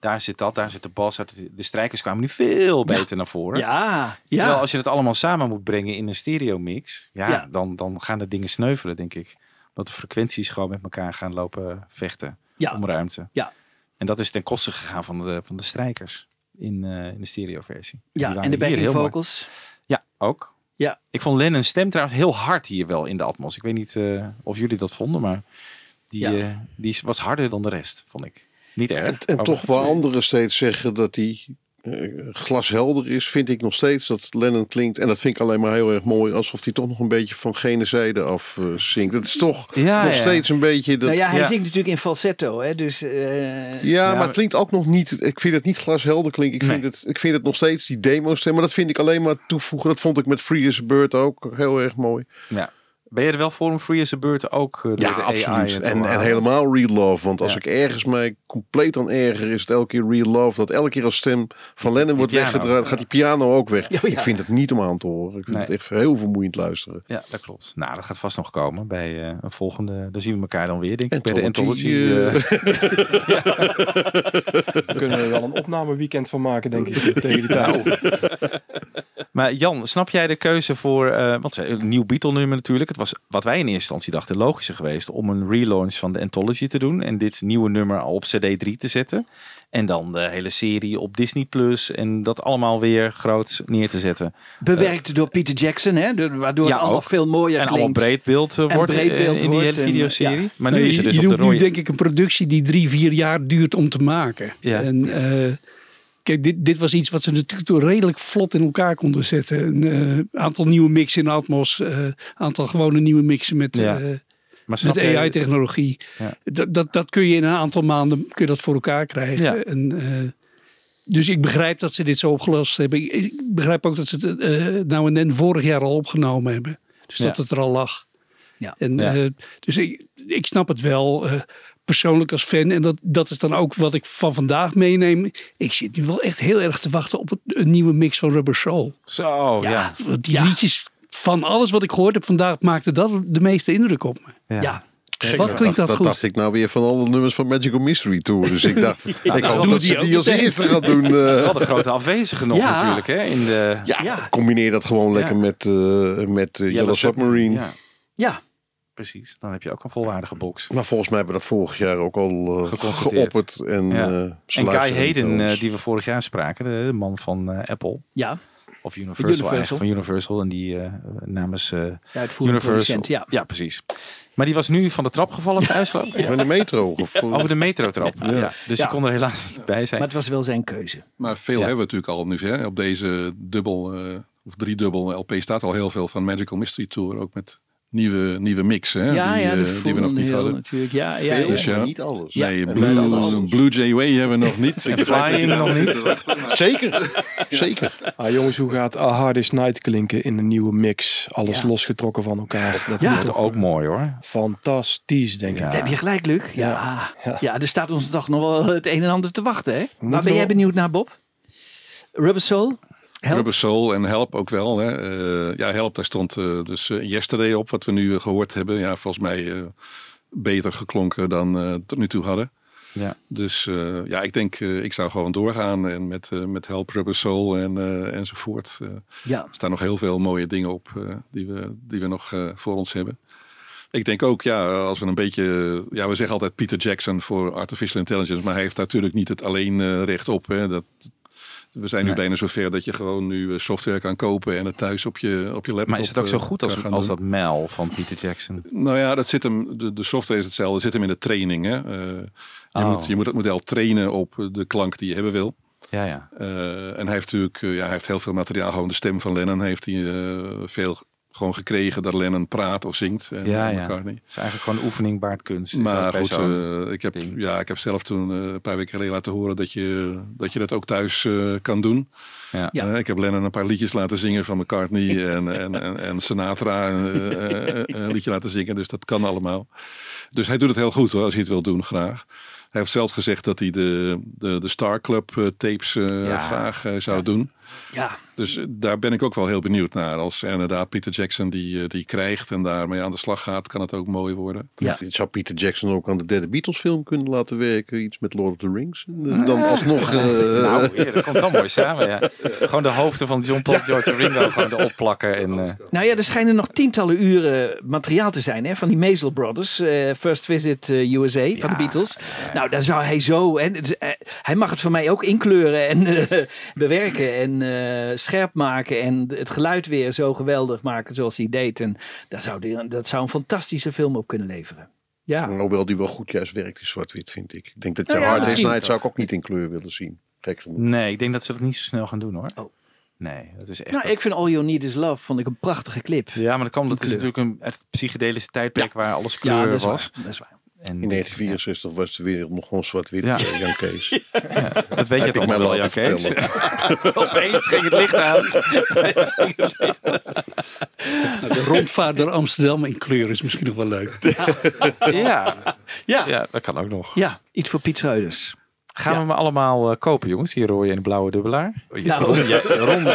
Speaker 1: daar zit dat, daar zit de bas. De strijkers kwamen nu veel beter naar voren.
Speaker 2: Ja,
Speaker 1: Terwijl als je het allemaal samen moet brengen in een stereo mix, ja,
Speaker 2: Ja.
Speaker 1: Dan, dan gaan de dingen sneuvelen, denk ik. Dat de frequenties gewoon met elkaar gaan lopen vechten
Speaker 2: Ja.
Speaker 1: om ruimte.
Speaker 2: Ja.
Speaker 1: En dat is ten koste gegaan van de, van de strijkers in, eh, in de stereoversie.
Speaker 2: Ja, en de backing
Speaker 1: mooi.
Speaker 2: vocals.
Speaker 1: Ja, ook.
Speaker 2: Ja.
Speaker 1: Ik vond Lennon's stem trouwens heel hard hier wel in de atmos. Ik weet niet eh, of jullie dat vonden, maar die, eh, die was harder dan de rest, vond ik. Niet erg.
Speaker 10: En, en toch waar anderen steeds zeggen dat die eh, glashelder is, vind ik nog steeds dat Lennon klinkt. En dat vind ik alleen maar heel erg mooi, alsof hij toch nog een beetje van gene zijde af eh, zingt. Dat is toch
Speaker 2: Ja,
Speaker 10: nog
Speaker 2: ja.
Speaker 10: steeds een beetje. Dat,
Speaker 2: nou ja, hij zingt natuurlijk in falsetto. Hè? Dus, eh,
Speaker 10: Ja, maar het klinkt ook nog niet. Ik vind het niet glashelder klinken. Ik, vind het, ik vind het nog steeds die demo stem. Maar dat vind ik alleen maar toevoegen. Dat vond ik met Free as a Bird ook heel erg mooi.
Speaker 1: Ja. Ben je er wel voor om Free as a Bird ook eh, door
Speaker 10: Ja,
Speaker 1: de AI
Speaker 10: absoluut.
Speaker 1: te
Speaker 10: En, en helemaal Real Love. Want als
Speaker 1: Ja.
Speaker 10: ik ergens mij compleet aan erger, is het elke keer Real Love. Dat elke keer als stem van Lennon wordt weggedraaid, gaat die piano ook weg.
Speaker 1: Ja, ja.
Speaker 10: Ik vind het niet om aan te horen. Ik vind
Speaker 1: Nee.
Speaker 10: het echt heel vermoeiend luisteren.
Speaker 1: Ja, dat klopt. Nou, dat gaat vast nog komen bij eh, een volgende. Dan zien we elkaar dan weer, denk ik, bij de
Speaker 10: Anthology,
Speaker 1: Anthology.
Speaker 10: eh.
Speaker 5: Daar kunnen we wel een opnameweekend van maken, denk ik, tegen die tijd.
Speaker 1: Maar Jan, snap jij de keuze voor, eh wat zei, een nieuw Beatle nummer natuurlijk. Het was wat wij in eerste instantie dachten logischer geweest om een relaunch van de Anthology te doen. En dit nieuwe nummer al op CD3 te zetten. En dan de hele serie op Disney Plus. En dat allemaal weer groots neer te zetten.
Speaker 2: bewerkt door Peter Jackson, hè? de- waardoor
Speaker 1: Ja,
Speaker 2: het allemaal
Speaker 1: ook.
Speaker 2: veel mooier
Speaker 1: En
Speaker 2: klinkt.
Speaker 1: allemaal breedbeeld eh,
Speaker 2: En
Speaker 1: wordt eh,
Speaker 2: breedbeeld
Speaker 1: in die
Speaker 2: wordt
Speaker 1: hele
Speaker 2: en,
Speaker 1: videoserie.
Speaker 2: ja.
Speaker 1: Maar nu
Speaker 9: Nee,
Speaker 1: is het dus
Speaker 9: je
Speaker 1: op de
Speaker 9: doet nu
Speaker 1: rode...
Speaker 9: denk ik een productie die drie, vier jaar duurt om te maken.
Speaker 1: Ja.
Speaker 9: En eh, kijk, dit, dit was iets wat ze natuurlijk redelijk vlot in elkaar konden zetten. Een eh, aantal nieuwe mixen in Atmos, een aantal gewone nieuwe mixen met,
Speaker 1: Ja.
Speaker 9: eh, met AI-technologie.
Speaker 1: Ja.
Speaker 9: Dat, dat, dat kun je in een aantal maanden kun je dat voor elkaar krijgen.
Speaker 1: Ja.
Speaker 9: En, eh, dus ik begrijp dat ze dit zo opgelost hebben. Ik, ik begrijp ook dat ze het eh, nou en dan vorig jaar al opgenomen hebben. Dus dat het er al lag.
Speaker 2: Ja.
Speaker 9: En,
Speaker 2: Ja.
Speaker 9: eh, dus ik, ik snap het wel. Eh, persoonlijk als fan. En dat, dat is dan ook wat ik van vandaag meeneem. Ik zit nu wel echt heel erg te wachten op het, een nieuwe mix van Rubber Soul.
Speaker 1: Zo, ja.
Speaker 9: Die liedjes van alles wat ik gehoord heb vandaag maakte dat de meeste indruk op me.
Speaker 1: Ja.
Speaker 9: Wat klinkt dat
Speaker 10: dat
Speaker 9: goed?
Speaker 10: dacht ik nou weer van alle nummers van Magical Mystery Tour. Dus ik dacht,
Speaker 1: Ja,
Speaker 10: ik
Speaker 1: dat is
Speaker 10: hoop dat ze die als eerste gaat doen. eh.
Speaker 1: Dat is wel de grote afwezige nog
Speaker 10: Ja.
Speaker 1: natuurlijk. Hè, in de...
Speaker 10: Ja, combineer dat gewoon lekker met, eh, met eh, Yellow Submarine.
Speaker 1: Ja.
Speaker 2: Ja.
Speaker 1: Precies, dan heb je ook een volwaardige box.
Speaker 10: Maar volgens mij hebben we dat vorig jaar ook al
Speaker 1: Geconstateerd.
Speaker 10: geopperd. En,
Speaker 1: Ja.
Speaker 10: eh, ze
Speaker 1: en Guy Hayden, eh, die we vorig jaar spraken, de, de man van Apple.
Speaker 2: Ja.
Speaker 1: Of Universal,
Speaker 2: Universal.
Speaker 1: van Universal. En die namens eh
Speaker 2: uitvoerend producent, ja.
Speaker 1: ja, precies. Maar die was nu van de trap gevallen thuis, geloof ik.
Speaker 10: Van de metro. Of,
Speaker 1: Over de metrotrap. Ja. Dus
Speaker 2: Ja.
Speaker 1: die kon er helaas niet bij zijn.
Speaker 2: Maar het was wel zijn keuze.
Speaker 8: Maar veel hebben we natuurlijk al nu. Hè? Op deze dubbel eh, of driedubbel LP staat al heel veel van Magical Mystery Tour. Ook met nieuwe, nieuwe mix hè?
Speaker 2: Ja,
Speaker 8: die,
Speaker 2: ja,
Speaker 8: eh, die we nog niet hadden.
Speaker 2: natuurlijk. Ja, ja,
Speaker 10: Veel,
Speaker 2: ja.
Speaker 8: Dus ja,
Speaker 10: maar niet alles.
Speaker 8: Nee,
Speaker 10: Ja,
Speaker 8: Blue,
Speaker 10: alles.
Speaker 8: Blue Jay Way hebben we nog niet.
Speaker 1: En Flying nog niet.
Speaker 10: Zeker, zeker.
Speaker 5: Ah, jongens, hoe gaat A Hard Day's Night klinken in een nieuwe mix? Alles
Speaker 2: Ja.
Speaker 5: losgetrokken van elkaar. Dat
Speaker 2: Ja.
Speaker 5: wordt
Speaker 1: ook mooi hoor.
Speaker 5: fantastisch, denk ik.
Speaker 2: Heb je gelijk, Luc. Ja. Ja. er staat ons toch nog wel het een en ander te wachten. Hè? Waar ben jij benieuwd naar, Bob? Rubber Soul? Help?
Speaker 8: Rubber Soul en Help ook wel. Hè. Eh, ja, Help, daar stond eh, dus eh, Yesterday op, wat we nu eh, gehoord hebben. Ja, volgens mij beter geklonken dan tot nu toe hadden.
Speaker 1: Ja.
Speaker 8: Dus ja, ik denk, ik zou gewoon doorgaan en met, met Help Rubber Soul en, enzovoort.
Speaker 2: Ja.
Speaker 8: Er staan nog heel veel mooie dingen op die, we, die we nog voor ons hebben. Ik denk ook, ja, als we een beetje... Ja, we zeggen altijd Peter Jackson voor Artificial Intelligence. Maar hij heeft natuurlijk niet het alleen recht op. Hè. Dat, we zijn nu
Speaker 1: Nee.
Speaker 8: bijna zover dat je gewoon nu eh, software kan kopen... en het thuis op je, op je laptop
Speaker 1: Maar is het ook zo
Speaker 8: eh,
Speaker 1: goed als, als dat Mel van Peter Jackson?
Speaker 8: Nou ja, dat zit hem, de, de software is hetzelfde. Het zit hem in de training. Hè. Eh, je,
Speaker 1: Oh.
Speaker 8: moet, je moet het model trainen op de klank die je hebben wil.
Speaker 1: Ja, ja.
Speaker 8: En hij heeft natuurlijk ja, hij heeft heel veel materiaal. Gewoon de stem van Lennon heeft hij veel gewoon gekregen dat Lennon praat of zingt. En,
Speaker 1: Ja,
Speaker 8: en
Speaker 1: ja.
Speaker 8: McCartney.
Speaker 1: Het is eigenlijk gewoon oefening baard kunst. is ook
Speaker 8: Maar goed, eh, ik, heb, ja, ik heb zelf toen eh, een paar weken geleden laten horen dat je dat, je dat ook thuis eh, kan doen.
Speaker 1: Ja.
Speaker 8: Eh, ik heb Lennon een paar liedjes laten zingen van McCartney en, en, en, en Sinatra een, eh, eh, een liedje laten zingen. Dus dat kan allemaal. Dus hij doet het heel goed hoor, als hij het wil doen, graag. Hij heeft zelfs gezegd dat hij de, de, de Star Club eh, tapes eh,
Speaker 2: Ja.
Speaker 8: graag eh, zou doen.
Speaker 2: Ja.
Speaker 8: Dus eh, daar ben ik ook wel heel benieuwd naar. Als inderdaad Peter Jackson die, eh, die krijgt en daarmee aan de slag gaat, kan het ook mooi worden.
Speaker 2: Ja.
Speaker 10: Zou Peter Jackson ook aan de derde Beatles film kunnen laten werken? Iets met Lord of the Rings? En eh, dan alsnog... eh,
Speaker 1: Nou, ja, dat komt wel mooi samen, ja. Gewoon de hoofden van John Paul, George en Ringo gewoon erop plakken. En, eh,
Speaker 2: Nou ja, er schijnen nog tientallen uren materiaal te zijn hè, van die Maisel Brothers. eh, First Visit USA van de Beatles. Nou, daar zou hij zo... Dus, eh, hij mag het voor mij ook inkleuren en bewerken en eh, scherp maken. En het geluid weer zo geweldig maken zoals hij deed. En daar zou die, dat zou een fantastische film op kunnen leveren. Ja.
Speaker 10: Hoewel die wel goed juist werkt in zwart-wit, vind ik. Ik denk dat je
Speaker 2: Nou ja,
Speaker 10: Hard Day's
Speaker 2: misschien-
Speaker 10: Night zou ik ook niet in kleur willen zien. Gek genoeg.
Speaker 1: nee, ik denk dat ze dat niet zo snel gaan doen hoor. Nee, dat is echt...
Speaker 2: Nou, ik vind All You Need Is Love vond ik een prachtige clip.
Speaker 1: Ja, maar dat kwam, dat is natuurlijk een het psychedelische tijdperk waar alles kleur
Speaker 2: Ja, dat is
Speaker 1: was.
Speaker 2: waar. Dat is waar.
Speaker 1: En
Speaker 10: In 1964 was de wereld nog gewoon zwart-wit,
Speaker 1: Ja.
Speaker 10: eh, Jan Kees.
Speaker 1: dat weet je toch wel, Jan Kees? Opeens ging het licht aan.
Speaker 9: Nou, de rondvaart door Amsterdam in kleur is misschien nog wel leuk.
Speaker 1: ja.
Speaker 2: Ja.
Speaker 1: ja, dat kan ook nog.
Speaker 2: Ja, iets voor Piet Schreuders.
Speaker 1: Gaan we hem allemaal eh, kopen, jongens? Die rode en de blauwe dubbelaar. Oh,
Speaker 2: Nou.
Speaker 1: Ron, ja, Ron,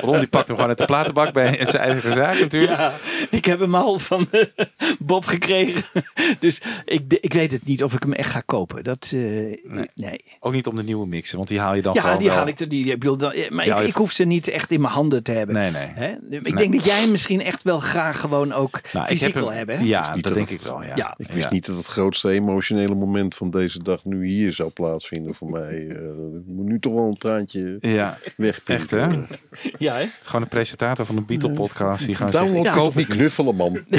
Speaker 1: Ron die pakt hem gewoon uit de platenbak bij in zijn eigen zaak natuurlijk.
Speaker 2: Ja, ik heb hem al van eh, Bob gekregen. Dus ik, ik weet het niet of ik hem echt ga kopen. Dat, eh, nee.
Speaker 1: Ook niet om de nieuwe mixen, want die haal je dan
Speaker 2: Ja,
Speaker 1: gewoon
Speaker 2: die
Speaker 1: wel.
Speaker 2: haal ik er. Die, ik bedoel, dan, maar ik,
Speaker 1: je-
Speaker 2: ik hoef ze niet echt in mijn handen te hebben.
Speaker 1: Nee, nee.
Speaker 2: Hè? Ik
Speaker 1: Nee.
Speaker 2: denk dat jij hem misschien echt wel graag gewoon ook
Speaker 1: Nou,
Speaker 2: fysiek wil hebben. hè?
Speaker 1: Ja, dat
Speaker 10: dat
Speaker 1: denk ik wel. Ja.
Speaker 2: Ja.
Speaker 10: Ik wist
Speaker 1: Ja.
Speaker 10: niet dat het grootste emotionele moment van deze dag nu hier zou plaatsvinden voor mij. Eh, ik moet nu toch wel een traantje
Speaker 1: Ja,
Speaker 10: wegpinken.
Speaker 1: echt hè?
Speaker 2: Ja, hè?
Speaker 1: Gewoon een presentator van de Beatle podcast die gaan
Speaker 10: Download
Speaker 1: zeggen, ik
Speaker 10: toch
Speaker 1: koop
Speaker 10: niet knuffelen, man.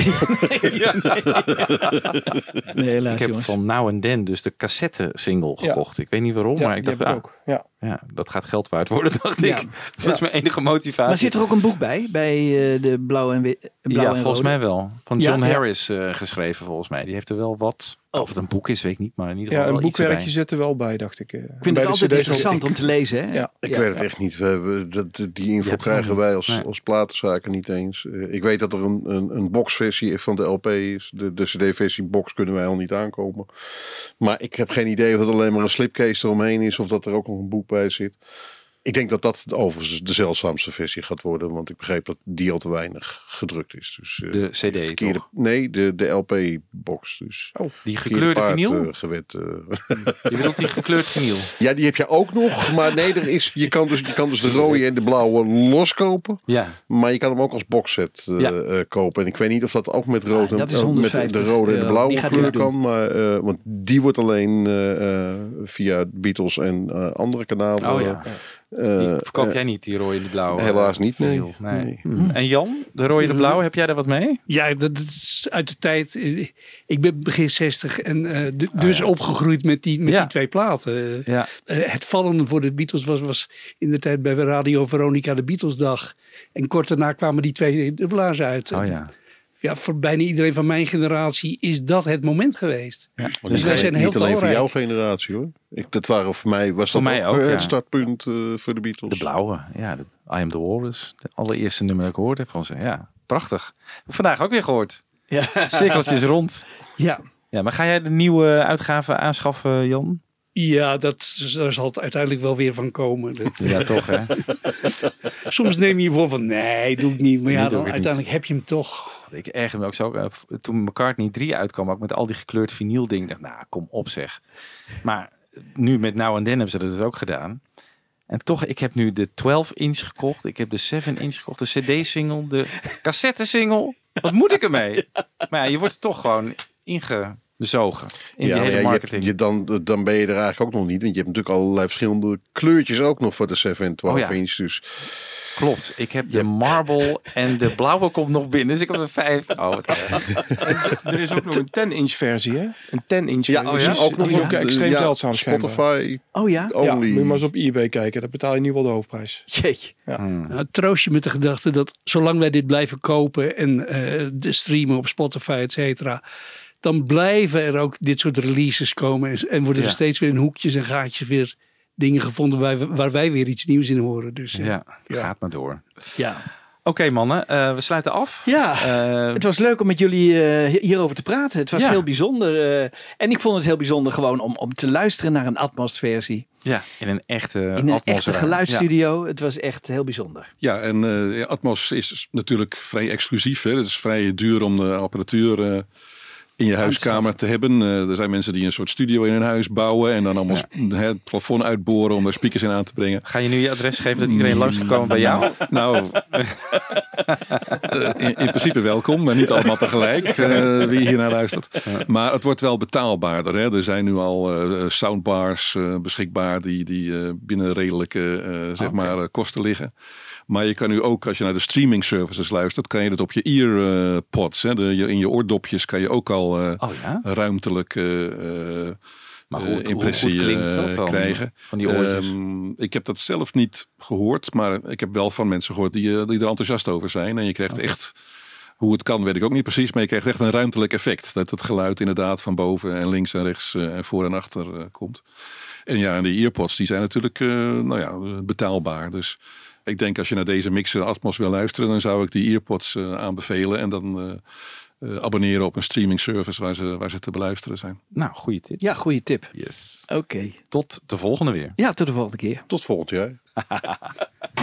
Speaker 2: Nee, helaas,
Speaker 1: Ik heb
Speaker 2: jongens.
Speaker 1: van Now and Then dus de cassette single
Speaker 5: Ja.
Speaker 1: gekocht. Ik weet niet waarom,
Speaker 5: Ja,
Speaker 1: maar ik dacht, ah,
Speaker 5: ook. Ja.
Speaker 1: ja, dat gaat geld waard worden, dacht
Speaker 2: Ja.
Speaker 1: ik. Dat is mijn enige motivatie.
Speaker 2: Maar zit er ook een boek bij? Bij eh, de blauwe en, wi- blauwe
Speaker 1: ja,
Speaker 2: en
Speaker 1: volgens
Speaker 2: rode?
Speaker 1: mij wel. Van
Speaker 2: Ja,
Speaker 1: John
Speaker 2: ja.
Speaker 1: Harris eh, geschreven, volgens mij. Die heeft er wel wat. Of het een boek is, weet ik niet. Maar in ieder
Speaker 5: Ja,
Speaker 1: geval
Speaker 5: een
Speaker 1: wel iets erbij.
Speaker 5: boekwerkje zit er wel bij, dacht ik. eh.
Speaker 2: Ik vind
Speaker 5: Bij
Speaker 2: het altijd interessant om te lezen. Hè?
Speaker 5: Ja.
Speaker 10: Ik
Speaker 2: Ja.
Speaker 10: weet het echt niet. We hebben, dat, die info krijgen wij als,
Speaker 1: Nee.
Speaker 10: als platenzaken niet eens. Eh, ik weet dat er een, een, een boxversie van de LP is. De, de CD-versie box kunnen wij al niet aankomen. Maar ik heb geen idee of het alleen maar een slipcase eromheen is. Of dat er ook een boek bij zit. Ik denk dat dat overigens de zeldzaamste versie gaat worden. Want ik begreep dat die al te weinig gedrukt is. Dus, eh,
Speaker 1: De CD,
Speaker 10: verkeerde-
Speaker 1: toch?
Speaker 10: Nee, de, de LP-box. Dus.
Speaker 1: Die
Speaker 10: Verkeerde
Speaker 1: gekleurde
Speaker 10: paard,
Speaker 1: vinyl?
Speaker 10: eh, gewet, eh.
Speaker 1: Je bedoelt die gekleurd vinyl?
Speaker 10: Ja, die heb je ook nog. Maar nee, er is, je, kan dus, je kan dus de rode en de blauwe loskopen.
Speaker 1: Ja.
Speaker 10: Maar je kan hem ook als boxset
Speaker 1: Ja.
Speaker 10: kopen. En ik weet niet of dat ook met, rood en, met
Speaker 2: 150
Speaker 10: de rode en de blauwe
Speaker 2: Die
Speaker 10: kleur kan. Maar, want die wordt alleen via Beatles en andere kanalen.
Speaker 1: Oh ja.
Speaker 10: Eh,
Speaker 1: Die verkoop
Speaker 10: eh,
Speaker 1: jij niet, die rode en die blauwe?
Speaker 10: Helaas
Speaker 1: eh,
Speaker 10: niet, nee.
Speaker 1: Nee. Hm. En Jan, de rode en de blauwe, heb jij daar wat mee?
Speaker 9: Ja, dat, is uit de tijd. eh, Ik ben begin 60 en eh, du- dus opgegroeid met, die, met
Speaker 1: Oh Ja.
Speaker 9: die twee platen.
Speaker 1: Ja.
Speaker 9: Eh, het vallen voor de Beatles was, was in de tijd bij Radio Veronica de Beatlesdag. En kort daarna kwamen die twee dubbelaars uit.
Speaker 1: Oh ja.
Speaker 9: Ja, voor bijna iedereen van mijn generatie is dat het moment geweest.
Speaker 1: ja.
Speaker 9: Dus
Speaker 10: niet
Speaker 9: wij
Speaker 10: alleen-
Speaker 9: zijn heel
Speaker 10: niet alleen voor jouw generatie hoor. Ik, dat waren voor mij was
Speaker 1: Voor
Speaker 10: dat
Speaker 1: mij
Speaker 10: ook,
Speaker 1: ook,
Speaker 10: eh,
Speaker 1: ja.
Speaker 10: het startpunt eh, voor de Beatles.
Speaker 1: De blauwe, ja. De I Am The Walrus. De allereerste nummer dat ik hoorde van ze. Ja, prachtig. Vandaag ook weer gehoord.
Speaker 2: Ja.
Speaker 1: Cirkeltjes rond.
Speaker 2: Ja.
Speaker 1: Ja, maar ga jij de nieuwe uitgave aanschaffen, Jan?
Speaker 9: Ja, dat, daar zal het uiteindelijk wel weer van komen. Dat,
Speaker 1: Ja, toch hè?
Speaker 9: Soms neem je je voor van nee, doe ik niet. Maar ja, dan uiteindelijk heb je hem toch.
Speaker 1: Ik erger me ook zo. eh, Toen McCartney 3 uitkwam, ook met al die gekleurd vinyl dingen. dacht nou, kom op zeg. Maar nu met Now and Then hebben ze dat dus ook gedaan. En toch, ik heb nu de 12-inch gekocht. Ik heb de 7-inch gekocht. De cd-single, de cassette-single. Wat moet ik ermee? Maar ja, je wordt er toch gewoon ingezogen. In die
Speaker 10: maar
Speaker 1: hele
Speaker 10: ja, je hebt-
Speaker 1: marketing.
Speaker 10: je, dan, dan ben je er eigenlijk ook nog niet. Want je hebt natuurlijk allerlei verschillende kleurtjes ook nog voor de 7 en 12
Speaker 1: Oh ja.
Speaker 10: inch. Dus
Speaker 1: Klopt. Ik heb de marble en de blauwe komt nog binnen. Dus ik heb er vijf. Oh.
Speaker 5: Er is ook nog een 10-inch versie, hè? Een 10-inch
Speaker 10: Ja,
Speaker 5: versie.
Speaker 10: oh ja?
Speaker 5: Ook nog
Speaker 10: Ja.
Speaker 5: ook extreem
Speaker 10: Ja,
Speaker 5: zeldzaam schijnbaar.
Speaker 10: Spotify
Speaker 2: Oh ja?
Speaker 5: Ja,
Speaker 10: only.
Speaker 5: moet je maar eens op eBay kijken. Dan betaal je nu wel de hoofdprijs.
Speaker 2: Jeetje.
Speaker 5: Ja.
Speaker 9: Nou, troost je met de gedachte dat zolang wij dit blijven kopen en eh, de streamen op Spotify, et cetera, dan blijven er ook dit soort releases komen. En, en worden
Speaker 1: Ja.
Speaker 9: er steeds weer in hoekjes en gaatjes weer dingen gevonden waar, we- waar wij weer iets nieuws in horen. Dus eh,
Speaker 1: Ja, gaat maar door.
Speaker 2: Ja.
Speaker 1: Oké mannen, eh, we sluiten af.
Speaker 2: Ja,
Speaker 1: Eh,
Speaker 2: het was leuk om met jullie eh, hierover te praten. Het was
Speaker 1: Ja.
Speaker 2: heel bijzonder. eh, en ik vond het heel bijzonder gewoon om, om te luisteren naar een Atmos-versie.
Speaker 1: ja, in een echte
Speaker 2: In een
Speaker 1: Atmos
Speaker 2: echte geluidsstudio. Het was echt heel bijzonder.
Speaker 8: Ja, en eh, Atmos is natuurlijk vrij exclusief. Hè? Het is vrij duur om de apparatuur eh, in je huiskamer te hebben. Eh, er zijn mensen die een soort studio in hun huis bouwen en dan allemaal het plafond uitboren om daar speakers in aan te brengen.
Speaker 1: Ga je nu je adres geven dat iedereen langs kan komen bij jou?
Speaker 8: Nou, eh, in, in principe welkom, maar niet allemaal tegelijk eh, wie hier naar luistert. Maar het wordt wel betaalbaarder. Hè? Er zijn nu al eh, soundbars eh, beschikbaar die, die eh, binnen redelijke eh, zeg maar, eh, kosten liggen. Maar je kan nu ook, als je naar de streaming services luistert, kan je dat op je earpods, hè, de, je, in je oordopjes, kan je ook al
Speaker 1: Oh ja?
Speaker 8: ruimtelijke eh,
Speaker 1: Maar hoe,
Speaker 8: impressie
Speaker 1: klinkt
Speaker 8: eh,
Speaker 1: dat dan?
Speaker 8: krijgen.
Speaker 1: Van die oortjes.
Speaker 8: Ehm, ik heb dat zelf niet gehoord, maar ik heb wel van mensen gehoord die, eh, die er enthousiast over zijn. En je krijgt echt, hoe het kan weet ik ook niet precies, maar je krijgt echt een ruimtelijk effect. Dat het geluid inderdaad van boven en links en rechts eh, en voor en achter komt. En ja, en de earpods die zijn natuurlijk nou ja, betaalbaar. Dus ik denk als je naar deze mixer Atmos wil luisteren, dan zou ik die earpods eh, aanbevelen. En dan eh, eh, abonneren op een streaming service waar ze, waar ze te beluisteren zijn.
Speaker 1: Nou, goede tip.
Speaker 2: Ja, goede tip.
Speaker 1: Yes.
Speaker 2: Oké.
Speaker 1: Tot de volgende weer.
Speaker 2: Ja, tot de volgende keer.
Speaker 10: tot volgend jaar.